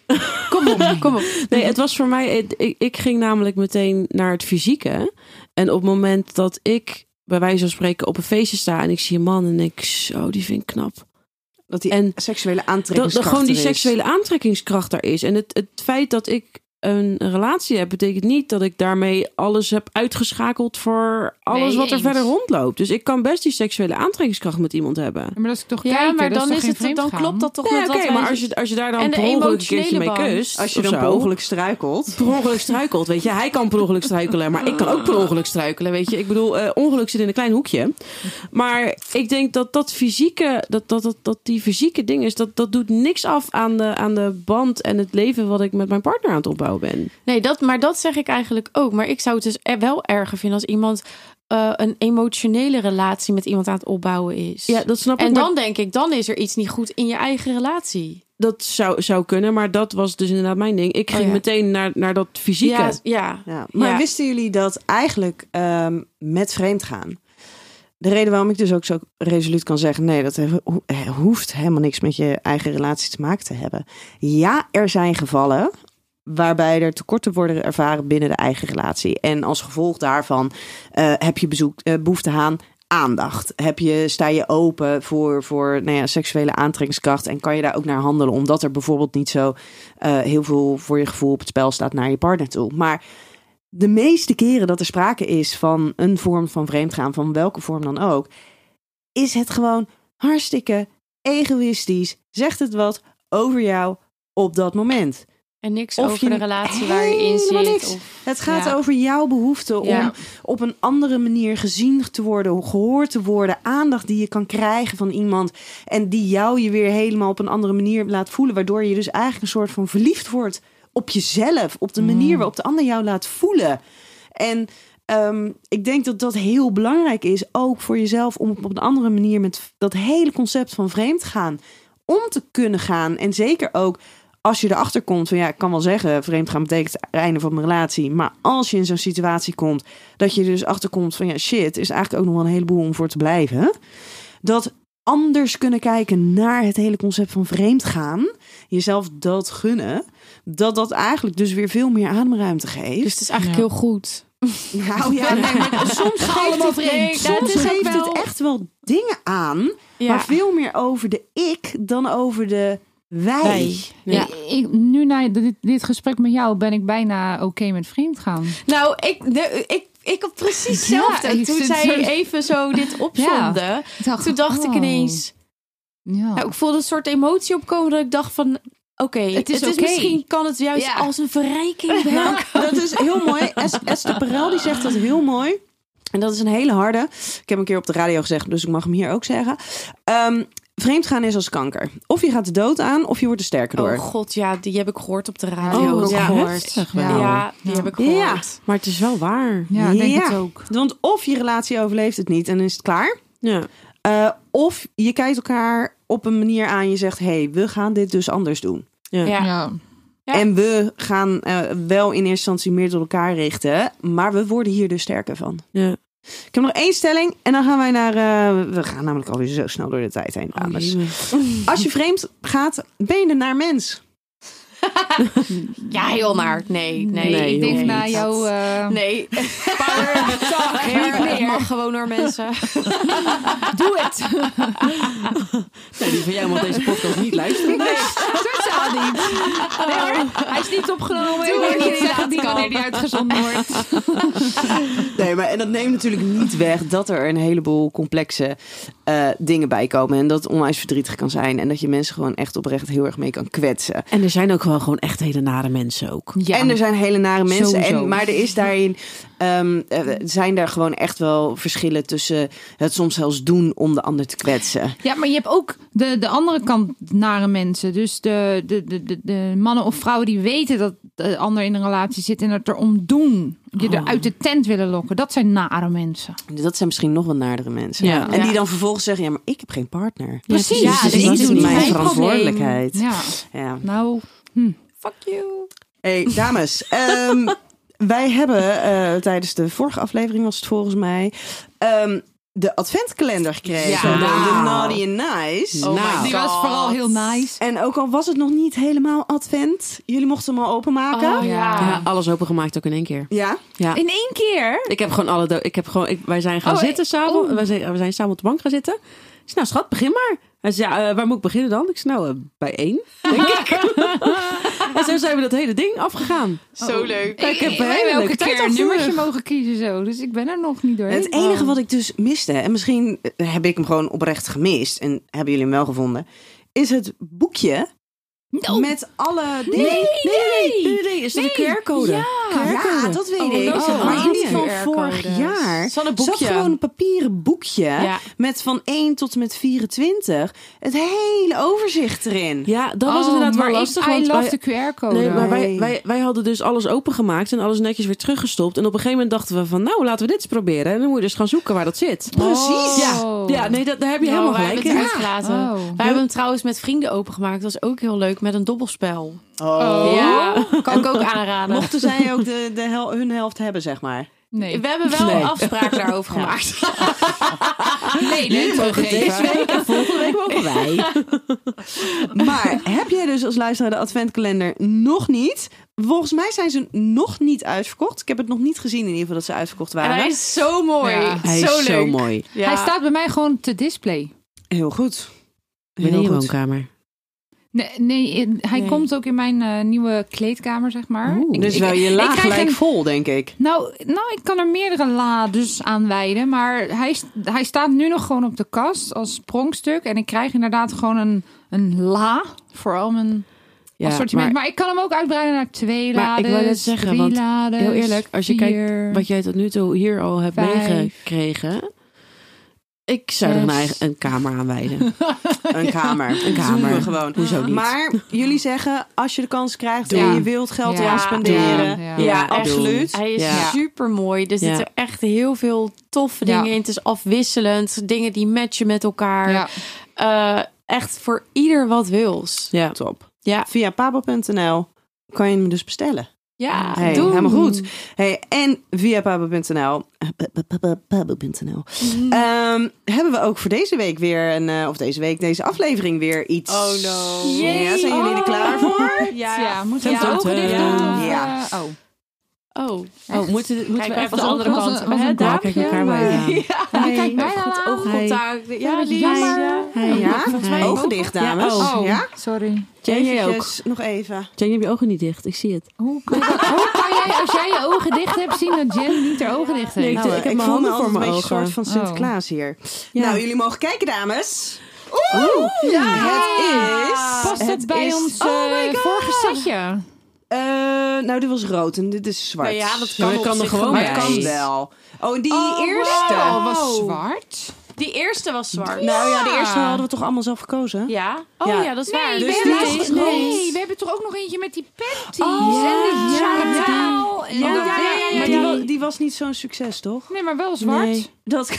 Kom op, kom op. Nee, het was voor mij. Ik, ik ging namelijk meteen naar het fysieke. En op het moment dat ik bij wijze van spreken op een feestje sta en ik zie een man en ik zo, die vind ik knap. Dat die En seksuele Dat, aantrekkingskracht dat gewoon die seksuele aantrekkingskracht daar is. En het, het feit dat ik een relatie heb, betekent niet dat ik daarmee alles heb uitgeschakeld voor alles Nee, wat er eens. verder rondloopt. Dus ik kan best die seksuele aantrekkingskracht met iemand hebben. Ja, maar dat is toch Ja, kijken, maar dan, toch is het, dan klopt dat toch Nee, oké, wij- maar als je, als je daar dan per ongeluk een keertje mee band. kust, Als je of dan zo, per ongeluk struikelt. per ongeluk struikelt, weet je. Hij kan per ongeluk struikelen, maar ik kan ook per ongeluk struikelen, weet je. Ik bedoel, eh, ongeluk zit in een klein hoekje. Maar ik denk dat dat fysieke, dat, dat, dat, dat die fysieke ding is, dat, dat doet niks af aan de, aan de band en het leven wat ik met mijn partner aan het opbouwen ben. Nee, dat, maar dat zeg ik eigenlijk ook. Maar ik zou het dus er wel erger vinden als iemand eh, een emotionele relatie met iemand aan het opbouwen is. Ja, dat snap ik. en maar dan denk ik, dan is er iets niet goed in je eigen relatie. dat zou, zou kunnen, maar dat was dus inderdaad mijn ding. Ik Oh, ging ja. meteen naar, naar dat fysieke. Ja, ja. Ja. Maar Ja. wisten jullie dat eigenlijk ehm, met vreemd gaan... De reden waarom ik dus ook zo resoluut kan zeggen... nee, dat eh, hoeft helemaal niks met je eigen relatie te maken te hebben. Ja, er zijn gevallen waarbij er tekorten worden ervaren binnen de eigen relatie. En als gevolg daarvan eh, heb je bezoek, eh, behoefte aan aandacht. Heb je, sta je open voor, voor nou ja, seksuele aantrekkingskracht en kan je daar ook naar handelen, omdat er bijvoorbeeld niet zo eh, heel veel voor je gevoel op het spel staat naar je partner toe. Maar de meeste keren dat er sprake is van een vorm van vreemdgaan, van welke vorm dan ook, is het gewoon hartstikke egoïstisch. Zegt het wat over jou op dat moment. En niks Of over je- de relatie waar je in zit. niks. Of, Het gaat Ja. over jouw behoefte om Ja. op een andere manier gezien te worden, gehoord te worden, aandacht die je kan krijgen van iemand en die jou je weer helemaal op een andere manier laat voelen, waardoor je dus eigenlijk een soort van verliefd wordt op jezelf, op de manier waarop de ander jou laat voelen. En ehm, ik denk dat dat heel belangrijk is, ook voor jezelf, om op een andere manier met dat hele concept van vreemd gaan om te kunnen gaan. En zeker ook als je erachter komt van ja, ik kan wel zeggen, vreemd gaan betekent het einde van mijn relatie. Maar als je in zo'n situatie komt, dat je er dus achterkomt van ja, shit, is eigenlijk ook nog wel een heleboel om voor te blijven. Dat anders kunnen kijken naar het hele concept van vreemd gaan, jezelf dat gunnen, dat dat eigenlijk dus weer veel meer ademruimte geeft. dus het is eigenlijk Ja. heel goed. nou ja, nee, maar soms geeft het, vreemd. soms geeft wel- het echt wel dingen aan, Ja. maar veel meer over de ik dan over de wij. Wij. Ja. Ik, nu na dit, dit gesprek met jou ben ik bijna oké met vreemd gaan. Nou, ik, de, ik, ik had precies Ja, hetzelfde. ik Toen zij zo- even zo dit opzomde, toen dacht ik oh. ineens... Ja. Nou, ik voelde een soort emotie opkomen dat ik dacht van... Oké, Het is oké. misschien kan het juist Ja. als een verrijking Nou, dat is heel mooi. Es- Esther Perel die zegt dat heel mooi. En dat is een hele harde. Ik heb hem een keer op de radio gezegd, dus ik mag hem hier ook zeggen. Ehm vreemdgaan is als kanker. Of je gaat de dood aan, of je wordt er sterker door. Oh god, ja, die heb ik gehoord op de radio. Oh, ja, gehoord. Ja, wel. die heb ik gehoord. Ja. Maar het is wel waar. Ja, ik denk Ja. het ook. Want of je relatie overleeft het niet en is het klaar. Ja. Eh, of je kijkt elkaar op een manier aan. Je zegt, hey, we gaan dit dus anders doen. Ja. Ja. Ja. Ja. En we gaan eh, wel in eerste instantie meer tot elkaar richten. Maar we worden hier dus sterker van. Ja. Ik heb nog één stelling. En dan gaan wij naar... eh, we gaan namelijk alweer zo snel door de tijd heen, Oh, dames. Als je vreemd gaat, ben je een naar mens. Ja, heel naar. Nee, nee. Nee, ik denk na niet. jou... eh, Nee. Power. Niet meer. mag gewoon naar mensen. Doe het! Nee, die van jou mag deze podcast niet luisteren. Totaal niet. Nee hoor, hij is niet opgenomen. Doe Ik het niet zeggen die kan. wanneer die uitgezonden wordt. Nee, maar en dat neemt natuurlijk niet weg dat er een heleboel complexe eh, dingen bij komen. En dat het onwijs verdrietig kan zijn. En dat je mensen gewoon echt oprecht heel erg mee kan kwetsen. En er zijn ook wel gewoon echt hele nare mensen ook. Ja. En er zijn hele nare mensen. Sowieso. En, maar er is daarin. ehm, eh, zijn daar gewoon echt wel verschillen tussen het soms zelfs doen om de ander te kwetsen. Ja, maar je hebt ook de, de andere kant nare mensen. Dus de, de, de, de, de mannen of vrouwen die weten dat de ander in een relatie zit en het erom doen. Je er uit de tent willen lokken. Dat zijn nare mensen. Dat zijn misschien nog wel naardere mensen. Ja. En die Ja. dan vervolgens zeggen: ja, maar ik heb geen partner. Precies. Ja, dus dat het is niet mijn mijn verantwoordelijkheid. Ja, Ja. nou... Fuck you. Hey, dames. ehm, wij hebben eh, tijdens de vorige aflevering, was het volgens mij, ehm, de adventkalender gekregen. Ja. De, de. Naughty and Nice. Oh Nou. Die was vooral heel nice. En ook al was het nog niet helemaal advent, jullie mochten hem al openmaken. Oh, ja. Ja, alles opengemaakt ook in één keer. Ja? Ja. In één keer? Ik heb gewoon alle. Ik heb gewoon. Ik, wij zijn gaan Oh, zitten samen. oh. Wij zijn, we zijn samen op de bank gaan zitten. Ik zei, nou schat, begin maar. Hij zei, ja, eh, waar moet ik beginnen dan? Ik zei, nou, eh, bij één, denk ik. en zo zijn we dat hele ding afgegaan. Zo leuk. Kijk, ik heb een hele leuke keer een nummertje mogen kiezen zo. Dus ik ben er nog niet doorheen. Het enige wat ik dus miste, en misschien heb ik hem gewoon oprecht gemist, en hebben jullie hem wel gevonden, is het boekje Oh. met alle dingen. Nee, nee, nee, nee, nee. Is dat een QR-code? Ja. Ja, dat weet Oh, ik. een maar in die van QR-codes. vorig jaar Zo'n zat boekje. gewoon een papieren boekje Ja. met van 1 tot en met 24 het hele overzicht erin. Ja, dat was inderdaad Oh, maar wel lastig. Ik, I love wij- de QR-code. Nee, maar wij, wij, wij hadden dus alles opengemaakt en alles netjes weer teruggestopt. En op een gegeven moment dachten we van, nou, laten we dit eens proberen. En dan moet je dus gaan zoeken waar dat zit. Precies. Ja, ja nee, dat, daar heb je Oh, helemaal wij gelijk hebben in. het uitgelaten. Oh. Wij hebben hem trouwens met vrienden opengemaakt. Dat was ook heel leuk met een dobbelspel. Oh. Ja, kan ik ook aanraden. Mochten zij ook de, de hel- hun helft hebben, zeg maar. Nee. We hebben wel Nee. afspraken daarover gemaakt. Nee, nee, Deze week en volgende week mogen wij. Maar heb jij dus als luisteraar de adventkalender nog niet? Volgens mij zijn ze nog niet uitverkocht. Ik heb het nog niet gezien in ieder geval dat ze uitverkocht En waren. hij is zo mooi. Ja. Hij zo is leuk. zo mooi. Ja. Hij staat bij mij gewoon te display. Heel goed. In je goed. woonkamer. Nee, nee hij Nee. komt ook in mijn eh, nieuwe kleedkamer, zeg maar. Oeh. Ik- Dus ik- wel je ik laag een- vol, denk ik. Nou, nou, ik kan er meerdere lades aan wijden. Maar hij, hij staat nu nog gewoon op de kast als sprongstuk. En ik krijg inderdaad gewoon een, een la voor al mijn Ja, assortiment. Maar, maar ik kan hem ook uitbreiden naar twee Maar lades, ik net zeggen, drie want lades, heel eerlijk, als je vier. kijkt wat jij tot nu toe hier al hebt Vijf. meegekregen. Ik zou er een, Zes. eigen, een kamer aan wijden. Een kamer. Een kamer. Gewoon. Hoezo niet? Maar jullie zeggen, als je de kans krijgt Ja. en je wilt geld Ja. eraan spenderen. Ja. Absoluut. Hij is Ja. super mooi. Er Ja. zitten echt heel veel toffe Ja. dingen in. Het is afwisselend. Dingen die matchen met elkaar. Ja. Eh, echt voor ieder wat wils. Ja. Top. Ja, Via pabo.nl kan je hem dus bestellen. Ja Hey, doen. helemaal goed. Hey, en via pabo.nl eh, pa- pa- pa- pabo.nl ehm, hebben we ook voor deze week weer een, eh, of deze week, deze aflevering weer iets. Oh no. Ja, zijn jullie er klaar voor? Ja, Ja. moeten we dicht tum. doen? Ja. eh, oh. Oh. Oh, moeten, moeten Kijk we even de andere kant. als- Daapje? Kijk elkaar bij. Ja, kijk mij Goed aan. oogcontact. Ja. Hey. Ja, ogen dicht, dames. Ja, Oh, Ja? sorry. Jane, jij ook. Eventjes nog even. Jane, heb je ogen niet dicht. Ik zie het. Hoe kan, hoe kan jij, als jij je ogen dicht hebt, zien dat Jen niet haar ogen dicht heeft? Nee, Nou, ik heb mijn voel me handen voor mijn een beetje ogen. een soort van Sinterklaas hier. Nou, jullie mogen kijken, dames. Oeh, ja, het is... was Het bij is- ons Oh my eh, God. vorige setje? Eh, nou, dit was rood en dit is zwart. Nou ja, dat Ja, kan op kan er gewoon wel. bij. kan wel. Oh, die eerste. Oh, was zwart. Die eerste was zwart. Nou ja, de Ja. eerste hadden we toch allemaal zelf gekozen? Ja? Oh Ja. ja, dat is Nee, waar. we dus hebben toch- is nee, we hebben toch ook nog eentje met die panties Oh, en die ja, ja. Ja, ja, ja, ja, die, ja. wa- die was niet zo'n succes, toch? Nee, maar wel zwart. Nee, dat...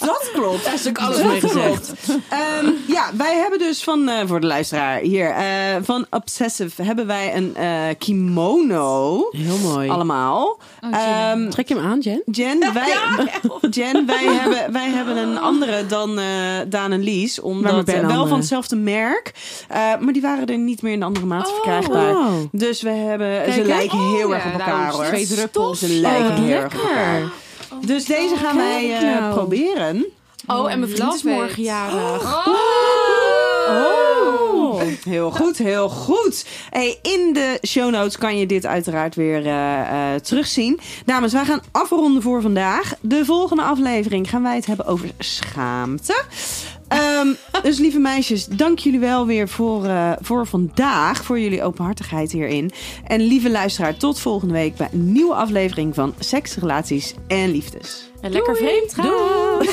dat klopt. Daar is ook alles mee gezegd. Ehm, ja, wij hebben dus van, eh, voor de luisteraar hier, eh, van Obsessive hebben wij een eh, kimono. Heel mooi. Allemaal. Oh, Ehm, Trek je hem aan, Jen? Jen, wij, Jen wij, hebben, wij hebben een andere dan eh, Daan en Lies. Maar Omdat, wel van hetzelfde merk. Eh, maar die waren er niet meer in de andere maat Oh. verkrijgbaar. Wow. Dus we hebben, Kijk, ze lijken heel Oh, erg op elkaar hoor. twee druppels. Ze lijken Oh, op elkaar. Dus deze gaan wij eh, nou. proberen. Oh, en mijn vriend is Love morgen jarig. Oh. Heel goed, heel goed. Hey, in de show notes kan je dit uiteraard weer eh, eh, terugzien. Dames, wij gaan afronden voor vandaag. De volgende aflevering gaan wij het hebben over schaamte. Ehm, dus lieve meisjes, dank jullie wel weer voor, eh, voor vandaag. Voor jullie openhartigheid hierin. En lieve luisteraar, tot volgende week bij een nieuwe aflevering van Seks, Relaties en Liefdes. En lekker vreemd gaan. Doei.